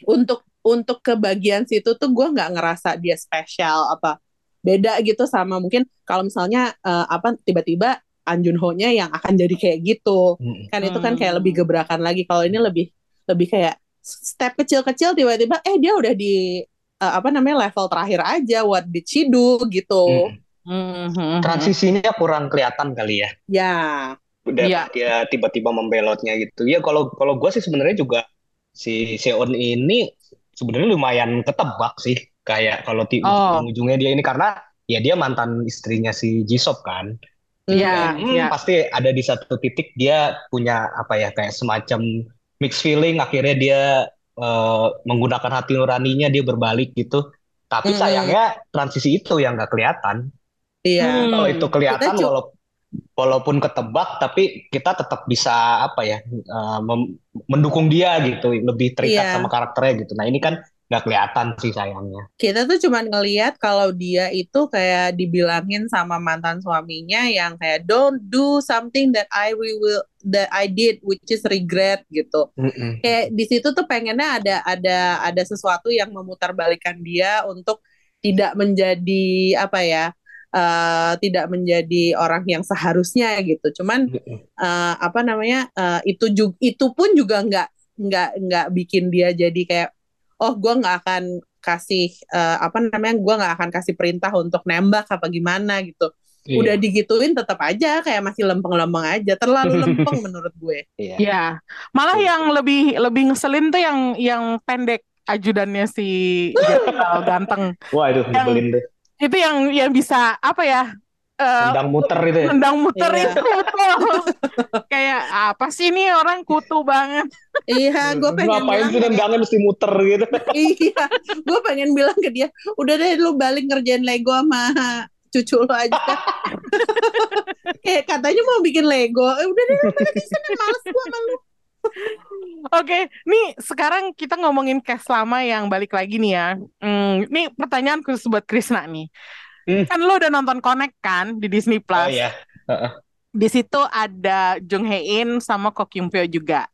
untuk untuk ke bagian situ tuh gue nggak ngerasa dia spesial apa beda gitu sama mungkin kalau misalnya eh, apa tiba-tiba An Junho-nya yang akan jadi kayak gitu Mm. kan itu kan kayak Hmm. lebih gebrakan lagi kalau ini lebih lebih kayak step kecil-kecil tiba-tiba eh dia udah di eh, apa namanya level terakhir aja what did she do gitu Mm. Mhm. Transisinya kurang kelihatan kali ya. ya Udah Iya. dia tiba-tiba membelotnya gitu. Ya kalau kalau gue sih sebenarnya juga si Seon ini sebenarnya lumayan ketebak sih. Kayak kalau di Oh. ujung-ujungnya dia ini karena ya dia mantan istrinya si Jisoo kan. Iya, Hmm, iya. pasti ada di satu titik dia punya apa ya kayak semacam mixed feeling akhirnya dia eh, menggunakan hati nuraninya dia berbalik gitu tapi Hmm. sayangnya transisi itu yang nggak kelihatan iya Hmm. kalau itu kelihatan Kita cu- walau- walaupun ketebak tapi kita tetap bisa apa ya mem- mendukung dia gitu lebih terikat Iya. sama karakternya gitu nah ini kan nggak kelihatan sih sayangnya. Kita tuh cuman ngelihat kalau dia itu kayak dibilangin sama mantan suaminya yang kayak don't do something that I will that I did which is regret gitu. Mm-mm. kayak di situ tuh pengennya ada ada ada sesuatu yang memutarbalikkan dia untuk tidak menjadi apa ya eh, tidak menjadi orang yang seharusnya gitu. Cuman eh, apa namanya eh, itu juga itu pun juga nggak nggak nggak bikin dia jadi kayak oh gue nggak akan kasih eh, apa namanya gue nggak akan kasih perintah untuk nembak apa gimana gitu Iya. udah digituin tetap aja kayak masih lempeng-lempeng aja terlalu lempeng menurut gue Iya. Ya, malah Betul. yang lebih lebih ngeselin tuh yang yang pendek ajudannya si Jenderal ganteng. wah itu Yang- nyebelin deh Itu yang yang bisa apa ya? Eh, tendang muter itu ya nendang muter Iya. itu tuh. Kayak apa sih ini orang kutu banget. iya gue pengen ngapain bilang sih nendangnya mesti muter gitu iya gue pengen bilang ke dia udah deh lu balik ngerjain Lego sama cucu lu aja kayak katanya mau bikin Lego eh, udah deh lu balik ke sana males gue sama lu Oke, nih sekarang kita ngomongin cast lama yang balik lagi nih ya. Hmm, nih pertanyaan khusus buat Krisna nih. Hmm. Kan lo udah nonton Connect kan di Disney oh Plus. ya Di situ ada Jung Hae In sama Ko Kyung Pyo juga.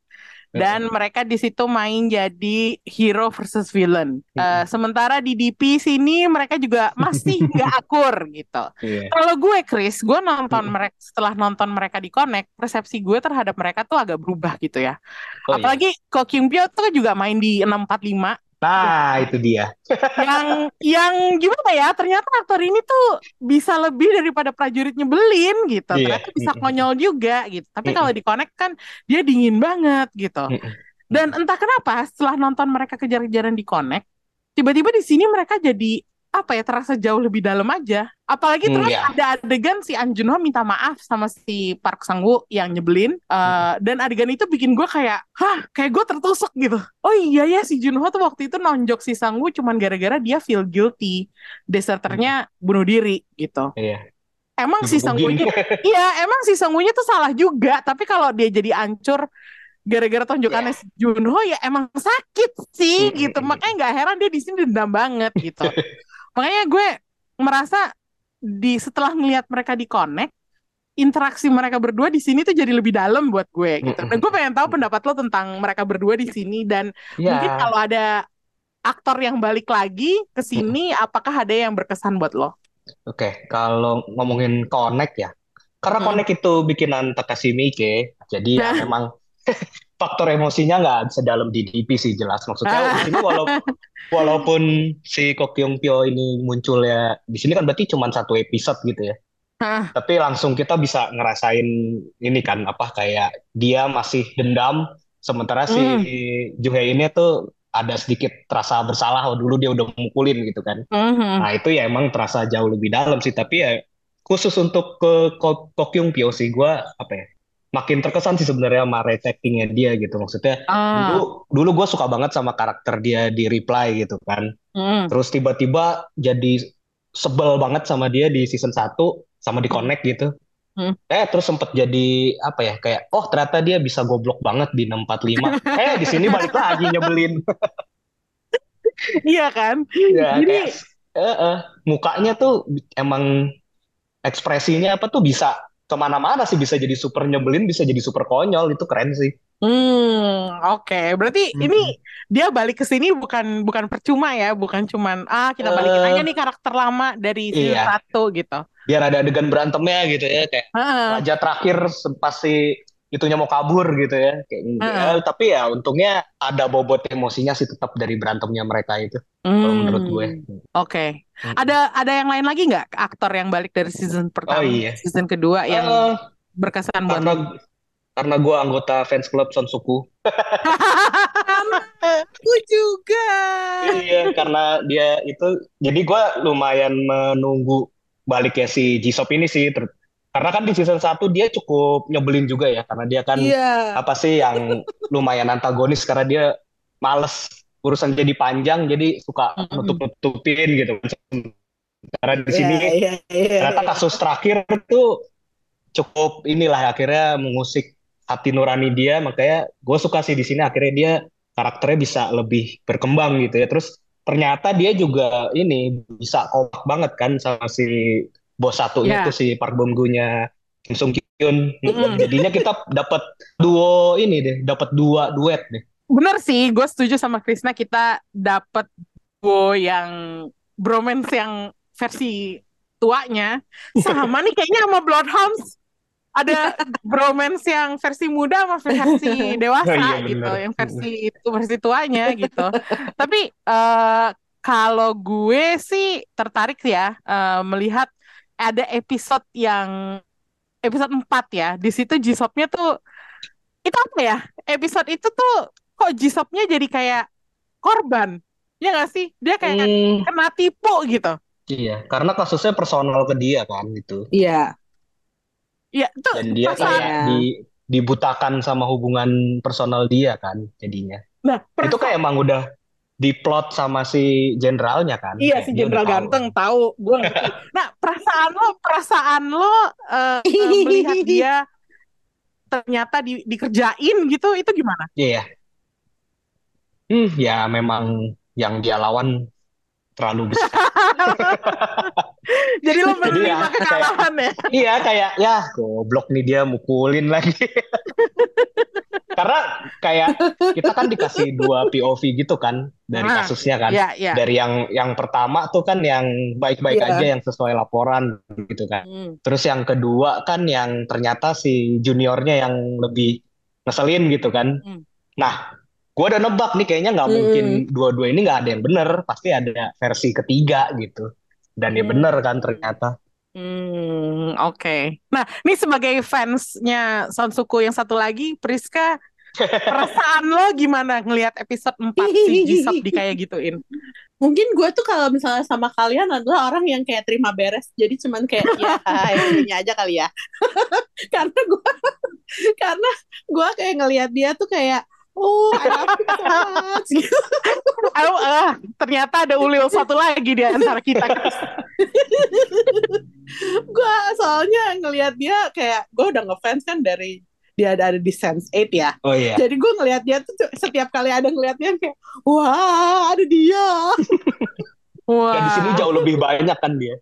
Dan mereka di situ main jadi hero versus villain. Eh, sementara di DP sini mereka juga masih nggak akur gitu. Iya. Kalau gue Chris, gue nonton Mm-mm. mereka setelah nonton mereka di Connect, persepsi gue terhadap mereka tuh agak berubah gitu ya. Oh, iya. Apalagi Ko Kyung Pyo tuh juga main di 645 Nah, itu dia. yang yang gimana ya? Ternyata aktor ini tuh bisa lebih daripada prajurit nyebelin gitu. Iya. Ternyata bisa konyol juga gitu. Tapi kalau di Connect kan dia dingin banget gitu. Dan entah kenapa setelah nonton mereka kejar-kejaran di Connect, tiba-tiba di sini mereka jadi apa ya terasa jauh lebih dalam aja. Apalagi Hmm, terus ya. ada adegan si An Junho minta maaf sama si Park Sang Woo yang nyebelin. Eh, Dan adegan itu bikin gue kayak, hah, kayak gue tertusuk gitu. Oh iya ya si Junho tuh waktu itu nonjok si Sang Woo cuman gara-gara dia feel guilty. Deserternya bunuh diri gitu. Iya. Emang si Sang Digebukin. Woo-nya Iya, emang si Sangwoo-nya tuh salah juga. Tapi kalau dia jadi ancur gara-gara tonjokannya si Junho ya emang sakit sih Mm, gitu. mm, mm. Makanya nggak heran dia di sini dendam banget gitu. Makanya gue merasa di setelah ngelihat mereka di connect interaksi mereka berdua di sini tuh jadi lebih dalam buat gue gitu. Dan gue pengen tahu pendapat lo tentang mereka berdua di sini dan mungkin Ya. kalau ada aktor yang balik lagi ke sini apakah ada yang berkesan buat lo? Oke, kalau ngomongin Connect ya, karena Hmm. Connect itu bikinan Takashi Miike, jadi ya Nah. memang faktor emosinya nggak sedalam di DP sih jelas. Maksudnya di sini walau, walaupun si Ko Kyung Pyo ini muncul ya, di sini kan berarti cuma satu episode gitu ya. Hah. tapi langsung kita bisa ngerasain ini kan apa kayak dia masih dendam sementara si Hmm. Juhei ini tuh ada sedikit terasa bersalah oh dulu dia udah mukulin gitu kan Mhm. nah itu ya emang terasa jauh lebih dalam sih tapi ya khusus untuk ke Ko Kokyung Pyo sih gue apa ya makin terkesan sih sebenarnya sama race actingnya dia gitu maksudnya Ah. dulu dulu gue suka banget sama karakter dia di Reply gitu kan Mhm. terus tiba-tiba jadi sebel banget sama dia di season 1 sama di Connect gitu Hmm. eh terus sempet jadi apa ya kayak oh ternyata dia bisa goblok banget di 645 eh di sini balik lagi nyebelin Iya kan? ya Jadi kayak eh, eh, mukanya tuh emang ekspresinya apa tuh bisa ke mana-mana sih bisa jadi super nyebelin bisa jadi super konyol itu keren sih Hmm, oke. Berarti Mm-mm. ini dia balik ke sini bukan bukan percuma ya, bukan cuman ah kita balikin aja eh nih karakter lama dari iya 1 gitu. biar ada adegan berantemnya gitu ya kayak Heeh. raja terakhir se- pasti itunya mau kabur gitu ya kayak Heeh. ya, tapi ya untungnya ada bobot emosinya sih tetap dari berantemnya mereka itu kalau menurut gue Hmm, oke. Mm-mm. Ada ada yang lain lagi nggak aktor yang balik dari season oh pertama, iya season kedua yang Eh, berkesan buat karena lo? karena gue anggota fans club Sonsuku Aku juga. Iya, karena dia itu, jadi gue lumayan menunggu baliknya si Jisop ini sih, Ter- karena kan di season 1 dia cukup nyebelin juga ya, karena dia kan Iya. apa sih yang lumayan antagonis karena dia males urusan jadi panjang, jadi suka nutup-nutupin gitu. Karena di sini iya, iya, ternyata iya. kasus terakhir tuh cukup inilah akhirnya mengusik hati nurani dia makanya gue suka sih di sini akhirnya dia karakternya bisa lebih berkembang gitu ya terus ternyata dia juga ini bisa kompak banget kan sama si bos satunya Ya. tuh si Park Bom Gu-nya Kim Sung Kyun Mm-mm. jadinya kita dapat duo ini deh dapat dua duet deh Bener sih, gue setuju sama Krisna kita dapet duo yang bromance yang versi tuanya sama nih kayaknya sama Bloodhounds ada bromance yang versi muda sama versi dewasa Oh iya, gitu, yang versi itu versi tuanya gitu. Tapi eh, kalau gue sih tertarik ya eh, melihat ada episode yang episode 4 ya. Di situ Jisopnya tuh itu apa ya? Episode itu tuh kok Jisopnya jadi kayak korban. Ya nggak sih? Dia kayak Hmm, kena tipu gitu. iya karena kasusnya personal ke dia kan gitu Iya. Ya, itu dan dia perasaan. kayak di dibutakan sama hubungan personal dia kan jadinya Nah, itu kayak emang udah diplot sama si jenderalnya kan Iya si Jenderal tahu ganteng tahu gue ngerti. Nah perasaan lo perasaan lo eh, eh, melihat dia ternyata di, dikerjain gitu itu gimana? iya hmm ya memang yang dia lawan terlalu besar Jadi lo jadi ya menerima kayak kekalahan ya? iya kayak ya goblok nih dia mukulin lagi karena kayak kita kan dikasih dua POV gitu kan dari Nah, kasusnya kan ya ya. dari yang yang pertama tuh kan yang baik-baik Iya. aja yang sesuai laporan gitu kan Hmm. Terus yang kedua kan yang ternyata si juniornya yang lebih ngeselin gitu kan. Hmm. Nah, gue udah nebak nih kayaknya nggak Hmm. mungkin dua-dua ini nggak ada yang bener, pasti ada versi ketiga gitu. Dan ya Hmm. bener kan ternyata. Hmm, oke. Nah, ini sebagai fansnya Sonsuku yang satu lagi, Priska, perasaan lo gimana ngelihat episode 4 si Jisop di kayak gituin? Mungkin gue tuh kalau misalnya sama kalian adalah orang yang kayak terima beres. Jadi cuman kayak ya ini aja kali ya. karena gue karena gue kayak ngelihat dia tuh kayak oh I love you so much ah, ternyata ada ulil satu lagi di antara kita. gue soalnya ngelihat dia kayak gue udah ngefans kan dari dia ada, ada di Sense 8 ya. Oh iya. Jadi gue ngelihat dia tuh setiap kali ada ngelihat dia kayak wah ada dia. Wah. Dan di sini jauh lebih banyak kan dia.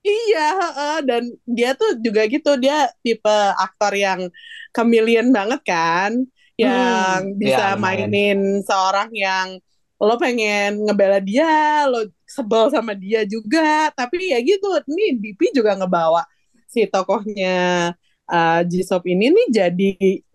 Iya, heeh. dan dia tuh juga gitu, dia tipe aktor yang chameleon banget kan, yang bisa Iya, lumayan. mainin seorang yang lo pengen ngebela dia, lo sebel sama dia juga, tapi ya gitu, ini BP juga ngebawa si tokohnya uh, Jisop ini nih jadi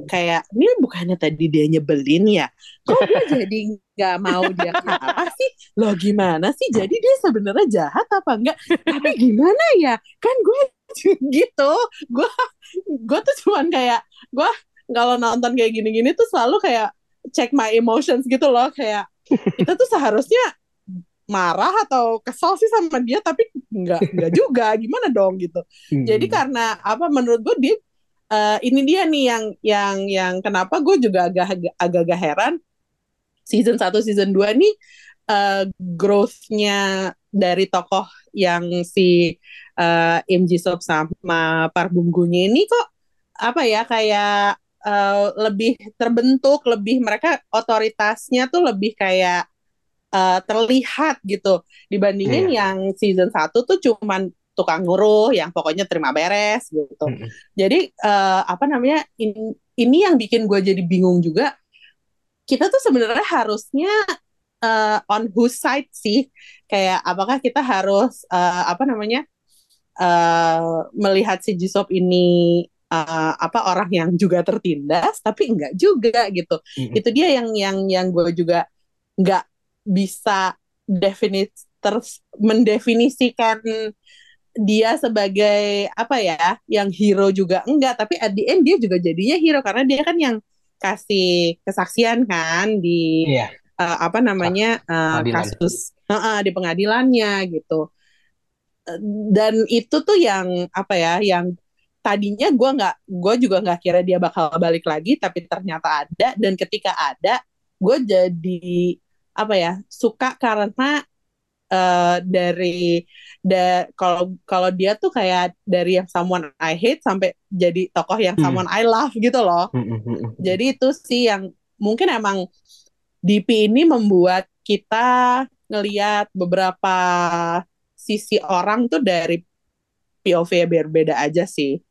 kayak, ini bukannya tadi dia nyebelin ya, kok dia jadi nggak mau dia kalah sih? Lo gimana sih? Jadi dia sebenarnya jahat apa enggak? Tapi gimana ya? Kan gue gitu gue gue tuh cuman kayak gue kalau nonton kayak gini-gini tuh selalu kayak check my emotions gitu loh kayak kita tuh seharusnya marah atau kesal sih sama dia tapi nggak nggak juga gimana dong gitu Hmm. jadi karena apa menurut gue dia eh, ini dia nih yang yang yang kenapa gue juga agak agak-agak heran season 1 season 2 nih eh, growth-nya dari tokoh yang si eh, Im Ji Sop sama Park Bum Gu-nya ini kok apa ya kayak eh, lebih terbentuk lebih mereka otoritasnya tuh lebih kayak eh, terlihat gitu dibandingin Iya. yang season 1 tuh cuman tukang nguruh yang pokoknya terima beres gitu. Mm-mm. Jadi eh, apa namanya in- ini yang bikin gue jadi bingung juga. Kita tuh sebenarnya harusnya eh, on whose side sih? Kayak apakah kita harus eh, apa namanya eh, melihat si Jisop ini eh, apa orang yang juga tertindas, tapi enggak juga gitu. Mm-mm. Itu dia yang yang yang gue juga nggak bisa definit mendefinisikan dia sebagai apa ya yang hero juga enggak tapi at the end dia juga jadinya hero karena dia kan yang kasih kesaksian kan di Iya. eh, apa namanya Pengadilan. kasus eh, eh, di pengadilannya gitu Eh, dan itu tuh yang apa ya yang tadinya gue nggak gue juga nggak kira dia bakal balik lagi tapi ternyata ada dan ketika ada gue jadi apa ya suka karena eh, dari da kalau kalau dia tuh kayak dari yang someone I hate sampai jadi tokoh yang Hmm. someone I love gitu loh Mm-mm, mm-mm. jadi itu sih yang mungkin emang DP ini membuat kita ngelihat beberapa sisi orang tuh dari POV yang berbeda aja sih.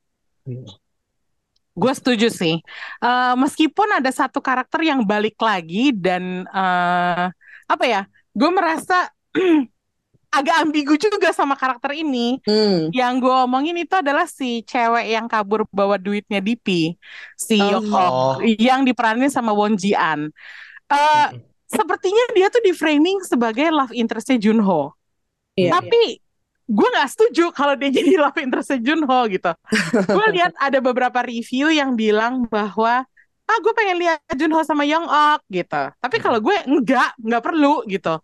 Gue setuju sih. Eh, meskipun ada satu karakter yang balik lagi dan eh, apa ya, gue merasa agak ambigu juga sama karakter ini. Hmm. Yang gue omongin itu adalah si cewek yang kabur bawa duitnya DP, si Oh. Yoko, yang diperanin sama Won Ji An. Eh, sepertinya dia tuh di framing sebagai love interestnya Junho. Iya. Tapi gue nggak setuju kalau dia jadi love interest Junho gitu. gue lihat ada beberapa review yang bilang bahwa ah gue pengen lihat Junho sama Young Ok gitu. Tapi kalau gue enggak, nggak perlu gitu.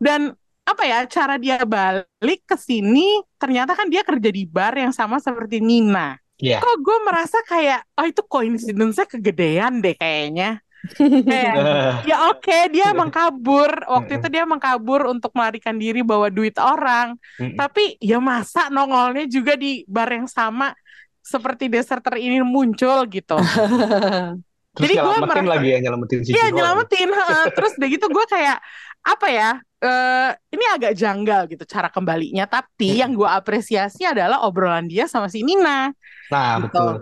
Dan apa ya cara dia balik ke sini ternyata kan dia kerja di bar yang sama seperti Nina. Iya. Kok gue merasa kayak oh itu coincidence-nya kegedean deh kayaknya. Kayak Ya oke, dia emang kabur. Waktu itu dia emang kabur untuk melarikan diri bawa duit orang. Tapi ya masa nongolnya juga di bar yang sama seperti deserter ini muncul gitu. Terus Jadi nyelamatin merasa- lagi ya nyelamatin si Iya nyelamatin. heeh. Terus udah gitu gue kayak apa ya? Eh ini agak janggal gitu cara kembalinya. Tapi yang gue apresiasi adalah obrolan dia sama si Nina. Nah, Gitu. betul.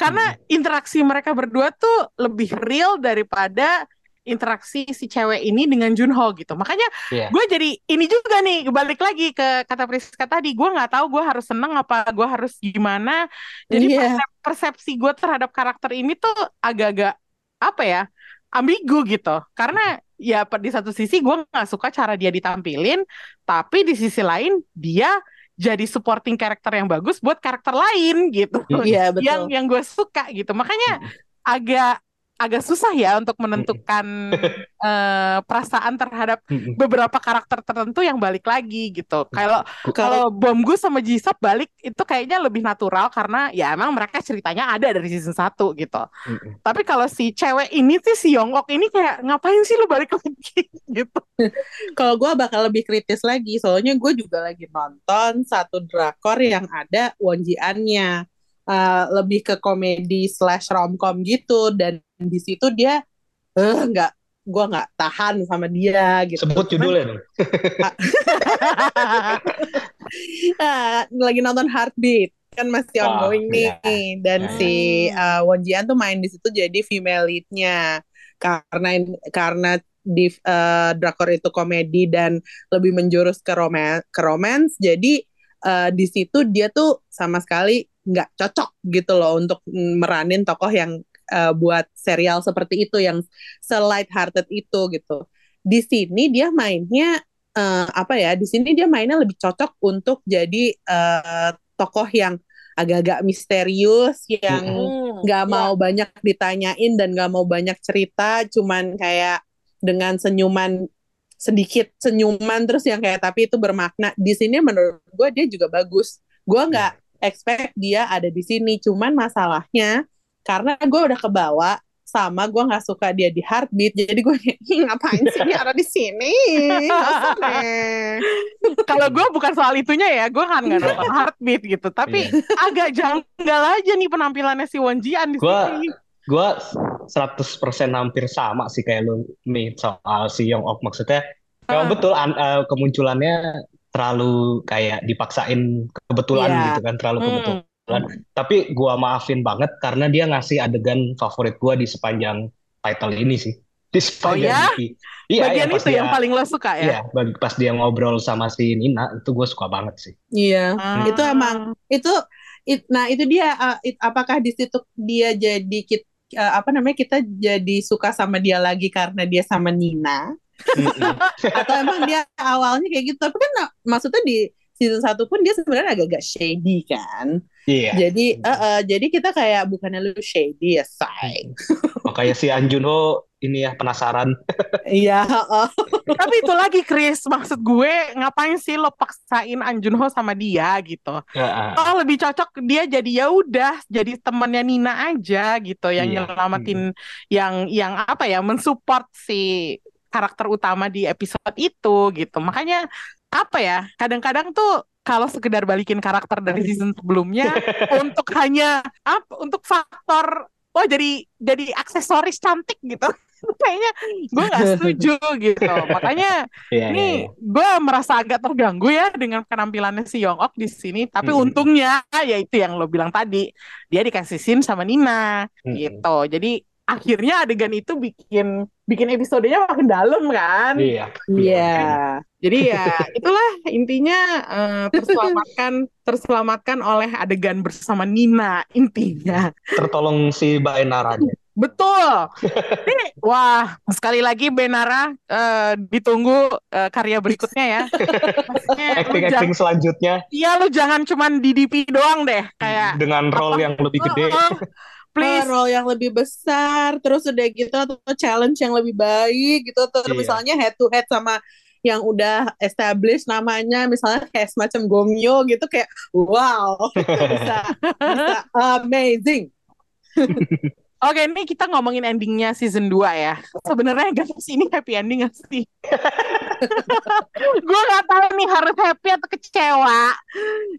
Karena interaksi mereka berdua tuh lebih real daripada interaksi si cewek ini dengan Junho gitu. Makanya Iya. gue jadi ini juga nih balik lagi ke kata Priska tadi. Gue nggak tahu gue harus seneng apa gue harus gimana. Jadi Iya. persep- persepsi gue terhadap karakter ini tuh agak-agak apa ya ambigu gitu. Karena ya di satu sisi gue nggak suka cara dia ditampilin, tapi di sisi lain dia jadi supporting karakter yang bagus buat karakter lain gitu Iya betul. yang yang gue suka gitu makanya agak agak susah ya untuk menentukan eh, perasaan terhadap beberapa karakter tertentu yang balik lagi gitu. Kalau kalau bom gue sama Jisop balik itu kayaknya lebih natural karena ya emang mereka ceritanya ada dari season 1 gitu. Tapi kalau si cewek ini sih si Yongok ini kayak ngapain sih lu balik lagi? gitu. Kalau gue bakal lebih kritis lagi, soalnya gue juga lagi nonton satu drakor yang ada Won Ji An-nya. Eh, lebih ke komedi slash romcom gitu dan di situ dia eh nggak gue nggak tahan sama dia gitu. Sebut judulnya dong. Ah, lagi nonton Heartbeat kan masih Oh, ongoing nih iya. dan Hmm. si uh, Won tuh main di situ jadi female lead-nya karena karena di uh, drakor itu komedi dan lebih menjurus ke romance ke romance jadi uh, di situ dia tuh sama sekali nggak cocok gitu loh untuk meranin tokoh yang uh, buat serial seperti itu yang se-light hearted itu gitu. Di sini dia mainnya eh, apa ya di sini dia mainnya lebih cocok untuk jadi eh, tokoh yang agak-agak misterius yang Hmm, nggak iya. mau banyak ditanyain dan nggak mau banyak cerita cuman kayak dengan senyuman sedikit senyuman terus yang kayak tapi itu bermakna. Di sini menurut gue dia juga bagus. Gue nggak expect dia ada di sini cuman masalahnya karena gue udah kebawa sama gue nggak suka dia di heartbeat jadi gue kayak "Ih, ngapain sih dia ada di sini Nggak usah deh." Kalau gue bukan soal itunya ya, gue kan nggak nonton Heartbeat gitu. Tapi agak janggal aja nih penampilannya si Won Ji An di Gua- sini. Gue 100% hampir sama sih kayak lu nih soal si Young Ok maksudnya. Memang Ah. betul an- eh, kemunculannya terlalu kayak dipaksain kebetulan Iya. gitu kan, terlalu Hmm. kebetulan. Tapi gua maafin banget karena dia ngasih adegan favorit gua di sepanjang title ini sih. Di sepanjang ya? DP. Iya, Bagian pas itu yang dia- paling lo suka ya? Iya, pas dia ngobrol sama si Nina itu gue suka banget sih. iya Ah. itu emang itu it- nah itu dia uh, it- apakah di situ dia jadi kit- uh, apa namanya kita jadi suka sama dia lagi karena dia sama Nina atau emang dia awalnya kayak gitu tapi kan uh, maksudnya di season satu pun dia sebenarnya agak-agak shady kan Iya, jadi uh, uh, jadi kita kayak bukannya lu shady ya say makanya si An Junho ini ya penasaran. iya uh, Tapi itu lagi Chris, maksud gue ngapain sih lo paksain An Junho sama dia gitu? Ya, Oh lebih cocok dia jadi ya udah jadi temannya Nina aja gitu yang Iya. nyelamatin yang yang apa ya mensupport si karakter utama di episode itu gitu. Makanya apa ya kadang-kadang tuh kalau sekedar balikin karakter dari season sebelumnya untuk hanya apa untuk faktor oh jadi jadi aksesoris cantik gitu kayaknya gue nggak setuju gitu makanya iya, ini iya. gue merasa agak terganggu ya dengan penampilannya si Young Ok di sini. Tapi Mm-mm. untungnya ya itu yang lo bilang tadi, dia dikasih scene sama Nina Mm-mm. gitu. Jadi akhirnya adegan itu bikin bikin episodenya makin dalam kan. Iya. iya Jadi ya itulah intinya eh, terselamatkan terselamatkan oleh adegan bersama Nina intinya. Tertolong si Baenaranya. Betul. Ini, wah, sekali lagi Benara eh, ditunggu eh, karya berikutnya ya. Acting-acting selanjutnya Iya lu jangan cuman di DP doang deh, kayak dengan role apa? yang lebih gede. "Oh, oh, please. role yang lebih besar terus udah gitu atau challenge yang lebih baik gitu atau Iya. misalnya head to head sama yang udah established namanya misalnya kayak semacam Gongyo gitu kayak wow bisa bisa amazing Oke, ini kita ngomongin endingnya season 2 ya. Sebenarnya guys, ini happy ending gak sih? Gue gak tahu nih harus happy atau kecewa.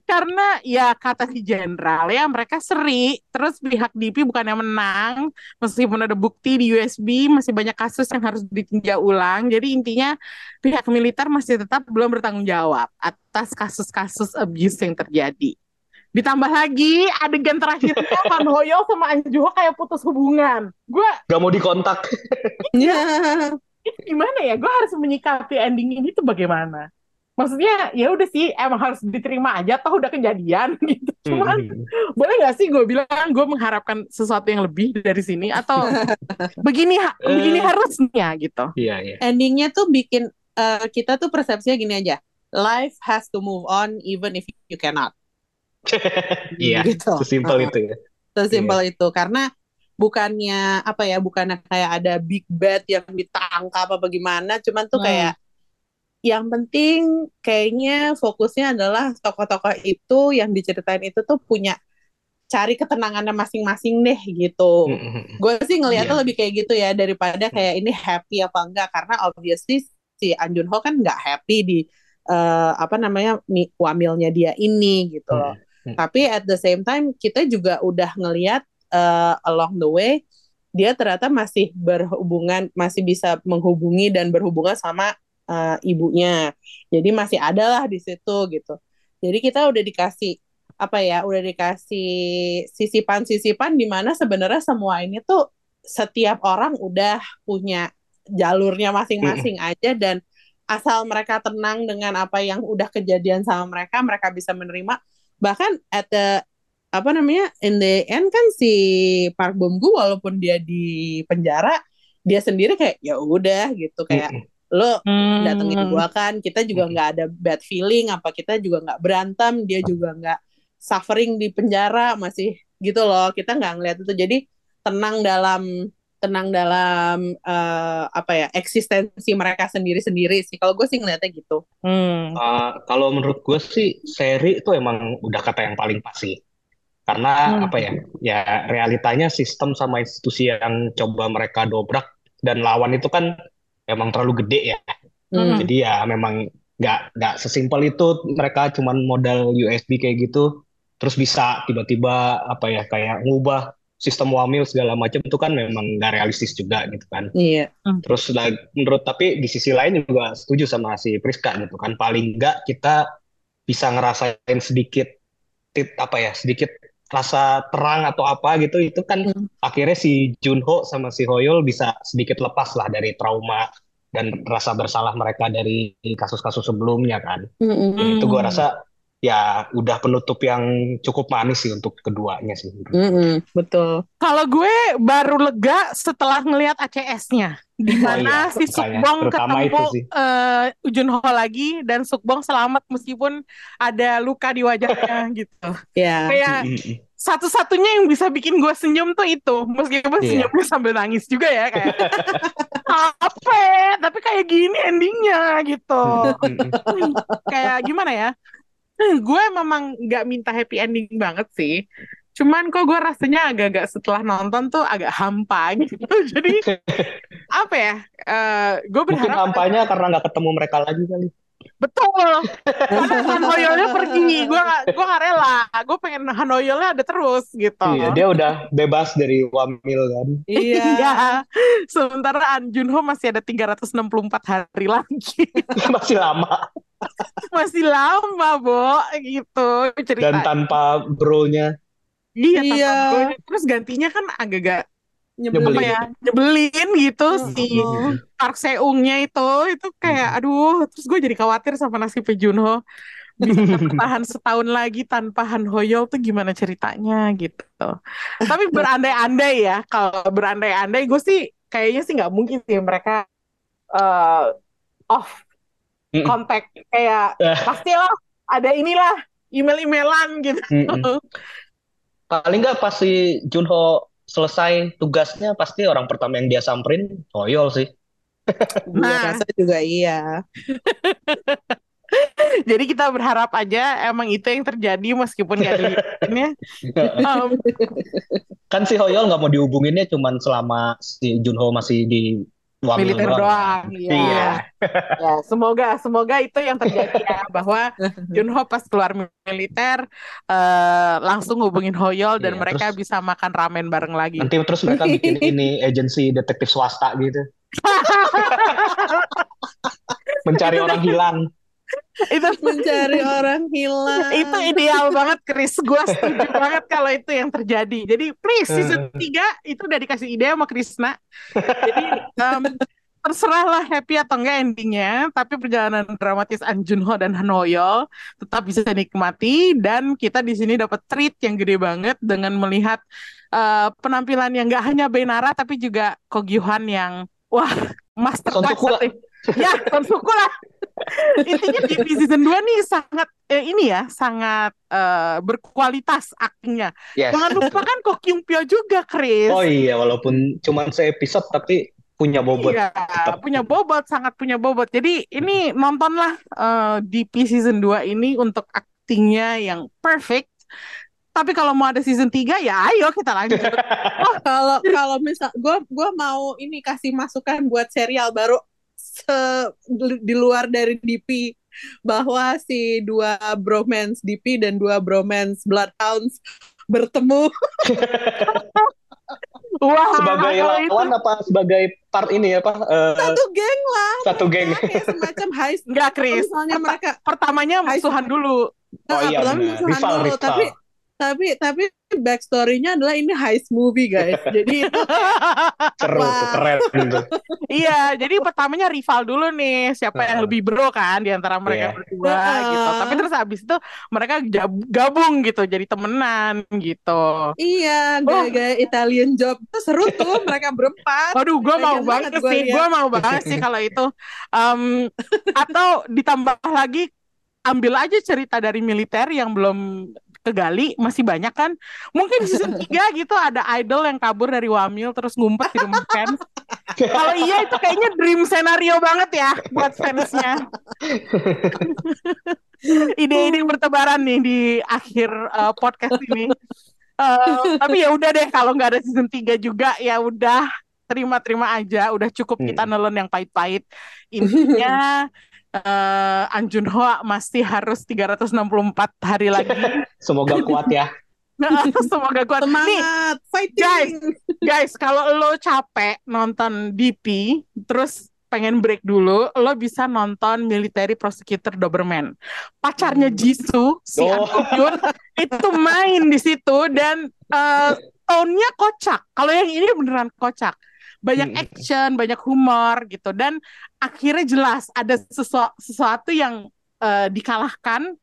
Karena ya kata si jenderal ya mereka seri. Terus pihak DP bukannya menang. Meskipun ada bukti di USB, masih banyak kasus yang harus ditinjau ulang. Jadi intinya pihak militer masih tetap belum bertanggung jawab atas kasus-kasus abuse yang terjadi. Ditambah lagi adegan terakhirnya Pan Hoyo sama Anjuho kayak putus hubungan. Gue Gak mau dikontak. ya itu gimana ya? Gue harus menyikapi ending ini tuh bagaimana? Maksudnya ya udah sih emang harus diterima aja toh udah kejadian gitu. Cuman Hmm. boleh nggak sih gue bilang gue mengharapkan sesuatu yang lebih dari sini atau begini ha- begini Eh. harusnya gitu. Iya, iya. endingnya tuh bikin eh, kita tuh persepsinya gini aja life has to move on even if you cannot Iya, gitu sesimpel Uh-uh. itu ya. sesimpel itu karena bukannya apa ya bukannya kayak ada big bad yang ditangkap apa gimana cuman tuh Hmm. kayak yang penting kayaknya fokusnya adalah tokoh-tokoh itu yang diceritain itu tuh punya cari ketenangannya masing-masing deh gitu. Mm-mm. Gue sih ngeliatnya Iya. lebih kayak gitu ya daripada kayak ini happy apa enggak karena obviously si An Jun Ho kan nggak happy di eh, apa namanya wamilnya dia ini gitu loh. Hmm. Tapi at the same time kita juga udah ngeliat eh, along the way dia ternyata masih berhubungan masih bisa menghubungi dan berhubungan sama eh, ibunya. Jadi masih ada lah di situ gitu. Jadi kita udah dikasih apa ya, udah dikasih sisipan-sisipan di mana sebenarnya semua ini tuh setiap orang udah punya jalurnya masing-masing aja dan asal mereka tenang dengan apa yang udah kejadian sama mereka, mereka bisa menerima. Bahkan at the apa namanya in the end kan si Park Bom Goo walaupun dia di penjara dia sendiri kayak ya udah gitu. Kayak lo Hmm. datengin gua kan kita juga nggak ada bad feeling apa kita juga nggak berantem dia juga nggak suffering di penjara masih gitu loh. Kita nggak ngeliat itu. Jadi tenang dalam tenang dalam eh, apa ya eksistensi mereka sendiri-sendiri sih kalau gue sih ngeliatnya gitu Hmm. Uh, kalau menurut gue sih seri itu emang udah kata yang paling pas sih. Karena Hmm. apa ya? Ya realitanya sistem sama institusi yang coba mereka dobrak dan lawan itu kan emang terlalu gede ya. Hmm. Jadi ya memang nggak nggak sesimpel itu mereka cuman modal USB kayak gitu terus bisa tiba-tiba apa ya kayak ngubah sistem wamil segala macam itu kan memang nggak realistis juga gitu kan. iya Terus like, menurut tapi di sisi lain juga setuju sama si Priska gitu kan. Paling nggak kita bisa ngerasain sedikit tit, apa ya sedikit rasa terang atau apa gitu itu kan Hmm. akhirnya si Junho sama si Hoyol bisa sedikit lepas lah dari trauma dan rasa bersalah mereka dari kasus-kasus sebelumnya kan. Mm-mm. Dan itu gua Hmm. rasa ya udah penutup yang cukup manis sih untuk keduanya sih. gua. Mm-mm, betul Kalau gue baru lega setelah ngelihat ACS-nya, di Oh mana iya, si Sukbong ketemu sih. eh, Junho lagi dan Sukbong selamat meskipun ada luka di wajahnya gitu. ya Kayak satu-satunya yang bisa bikin gue senyum tuh itu, meskipun Iya. senyumnya sambil nangis juga ya kayak apa ya? tapi kayak gini endingnya gitu. Kayak gimana ya? Gue memang nggak minta happy ending banget sih. Cuman kok gue rasanya agak-agak setelah nonton tuh agak hampa gitu. Jadi apa ya? Eh gue Mungkin berharap hampanya karena nggak ketemu mereka lagi kali. Betul. Karena Han Hoyolnya pergi, gue gak, gue gak rela. Gue pengen Han Hoyolnya ada terus gitu. Iya, dia udah bebas dari Wamil kan. iya Iya. Sementara An Junho masih ada 364 hari lagi. Masih lama. masih lama, Bo, gitu Dan cerita. tanpa bro-nya. Iya, tanpa Iya. gue. Terus gantinya kan agak-agak apa Nyebelin. ya nyebelin gitu si Mm-mm. Park Seungnya itu itu kayak aduh terus gue jadi khawatir sama nasib Junho bisa bertahan setahun lagi tanpa Han Hoyol tuh gimana ceritanya gitu tapi berandai-andai ya kalau berandai-andai gue sih kayaknya sih nggak mungkin sih mereka eh, off kontak kayak Eh. pastilah ada inilah email-emailan gitu. Paling nggak pas si Junho selesai tugasnya pasti orang pertama yang dia samperin Hoyol sih. Nah. rasa juga iya Jadi kita berharap aja emang itu yang terjadi meskipun gak dilihatinnya. Em, Kan si Hoyol nggak mau dihubunginnya cuman selama si Junho masih di Militer doang. Iya. Iya. Ya, semoga semoga itu yang terjadi ya bahwa Junho pas keluar militer eh, langsung hubungin Hoyol dan Iya, mereka terus- bisa makan ramen bareng lagi. Nanti terus mereka bikin ini agensi detektif swasta gitu. Mencari orang hilang. Itu mencari orang hilang itu ideal banget Chris. Gue setuju banget kalau itu yang terjadi. Jadi please season 3 itu udah dikasih ide sama Krisna. Jadi em, terserah lah happy atau enggak endingnya, tapi perjalanan dramatis An Junho dan Han Hoyol tetap bisa dinikmati dan kita di sini dapat treat yang gede banget dengan melihat eh, penampilan yang enggak hanya Benara tapi juga Ko Gyuhan yang wah master Ya, Son Suku lah. Intinya di, di season 2 nih sangat eh, ini ya, sangat eh, berkualitas aktingnya. Yes. Jangan lupa kan Ko Kyung Pyo juga, Chris. Oh iya, walaupun cuman se-episode tapi punya bobot. Iya, tetap. punya bobot, sangat punya bobot. Jadi ini nontonlah eh, DP season 2 ini untuk aktingnya yang perfect. Tapi kalau mau ada season 3 ya ayo kita lanjut. Oh, kalau kalau misal gue gua mau ini kasih masukan buat serial baru se- di luar dari DP bahwa si dua bromance DP dan dua bromance Bloodhounds bertemu Wah, Sebagai itu lawan apa sebagai part ini apa? eh, satu geng lah satu geng. kayak semacam high enggak Chris. misalnya mereka pertamanya musuhan dulu. Oh Nah, iya benar. Rival, dulu, rival. tapi tapi tapi backstory-nya adalah ini heist movie guys jadi Seru keren tuh. Iya, jadi pertamanya rival dulu nih, siapa yang lebih bro kan di antara mereka Iya. berdua gitu. Tapi terus habis itu mereka gabung gitu, jadi temenan gitu. iya gaya-gaya Italian job itu seru tuh mereka berempat Waduh, gue mau banget sih, gue mau banget sih kalau itu. Em, atau ditambah lagi, ambil aja cerita dari militer yang belum kegali masih banyak kan. Mungkin di season 3 gitu ada idol yang kabur dari Wamil terus ngumpet di rumah fans. Kalau iya itu kayaknya dream scenario banget ya buat fansnya. Ide-ide bertebaran nih di akhir uh, podcast ini. Uh, tapi ya udah deh kalau nggak ada season 3 juga ya udah terima-terima aja udah cukup kita Hmm. nelen yang pahit-pahit intinya eh Anjun Ho masih harus 364 hari lagi Semoga kuat ya. semoga kuat nih Semangat, fighting. guys kalau lo capek nonton DP terus pengen break dulu lo bisa nonton Military Prosecutor Doberman pacarnya Jisoo si Oh. An Hyun itu main di situ dan eh tone-nya kocak kalau yang ini beneran kocak banyak Hmm. action banyak humor gitu dan akhirnya jelas ada sesu- sesuatu yang eh, dikalahkan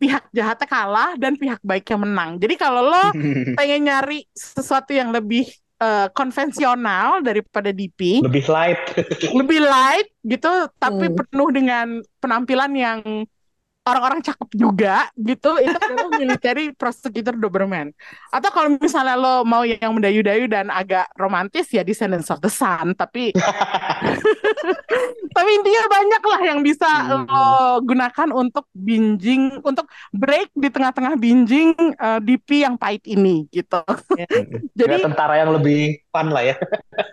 pihak jahatnya kalah dan pihak baiknya menang jadi kalau lo pengen nyari sesuatu yang lebih eh, konvensional daripada DP, Lebih light. lebih light gitu, tapi Hmm. penuh dengan penampilan yang orang-orang cakep juga gitu, itu adalah military prosecutor Doberman. Atau kalau misalnya lo mau yang mendayu-dayu dan agak romantis ya Descendants of the Sun, tapi tapi intinya banyak lah yang bisa Hmm. lo gunakan untuk binging, untuk break di tengah-tengah binging eh, DP yang pahit ini gitu. Jadi Nggak tentara yang lebih fun lah ya.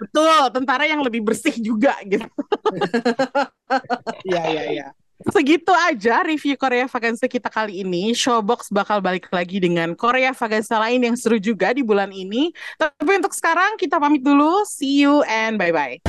Betul, tentara yang lebih bersih juga gitu. Iya, iya, iya. Segitu aja review Korea Vaganza kita kali ini. Showbox bakal balik lagi dengan Korea Vaganza lain yang seru juga di bulan ini. Tapi untuk sekarang kita pamit dulu. See you and bye-bye.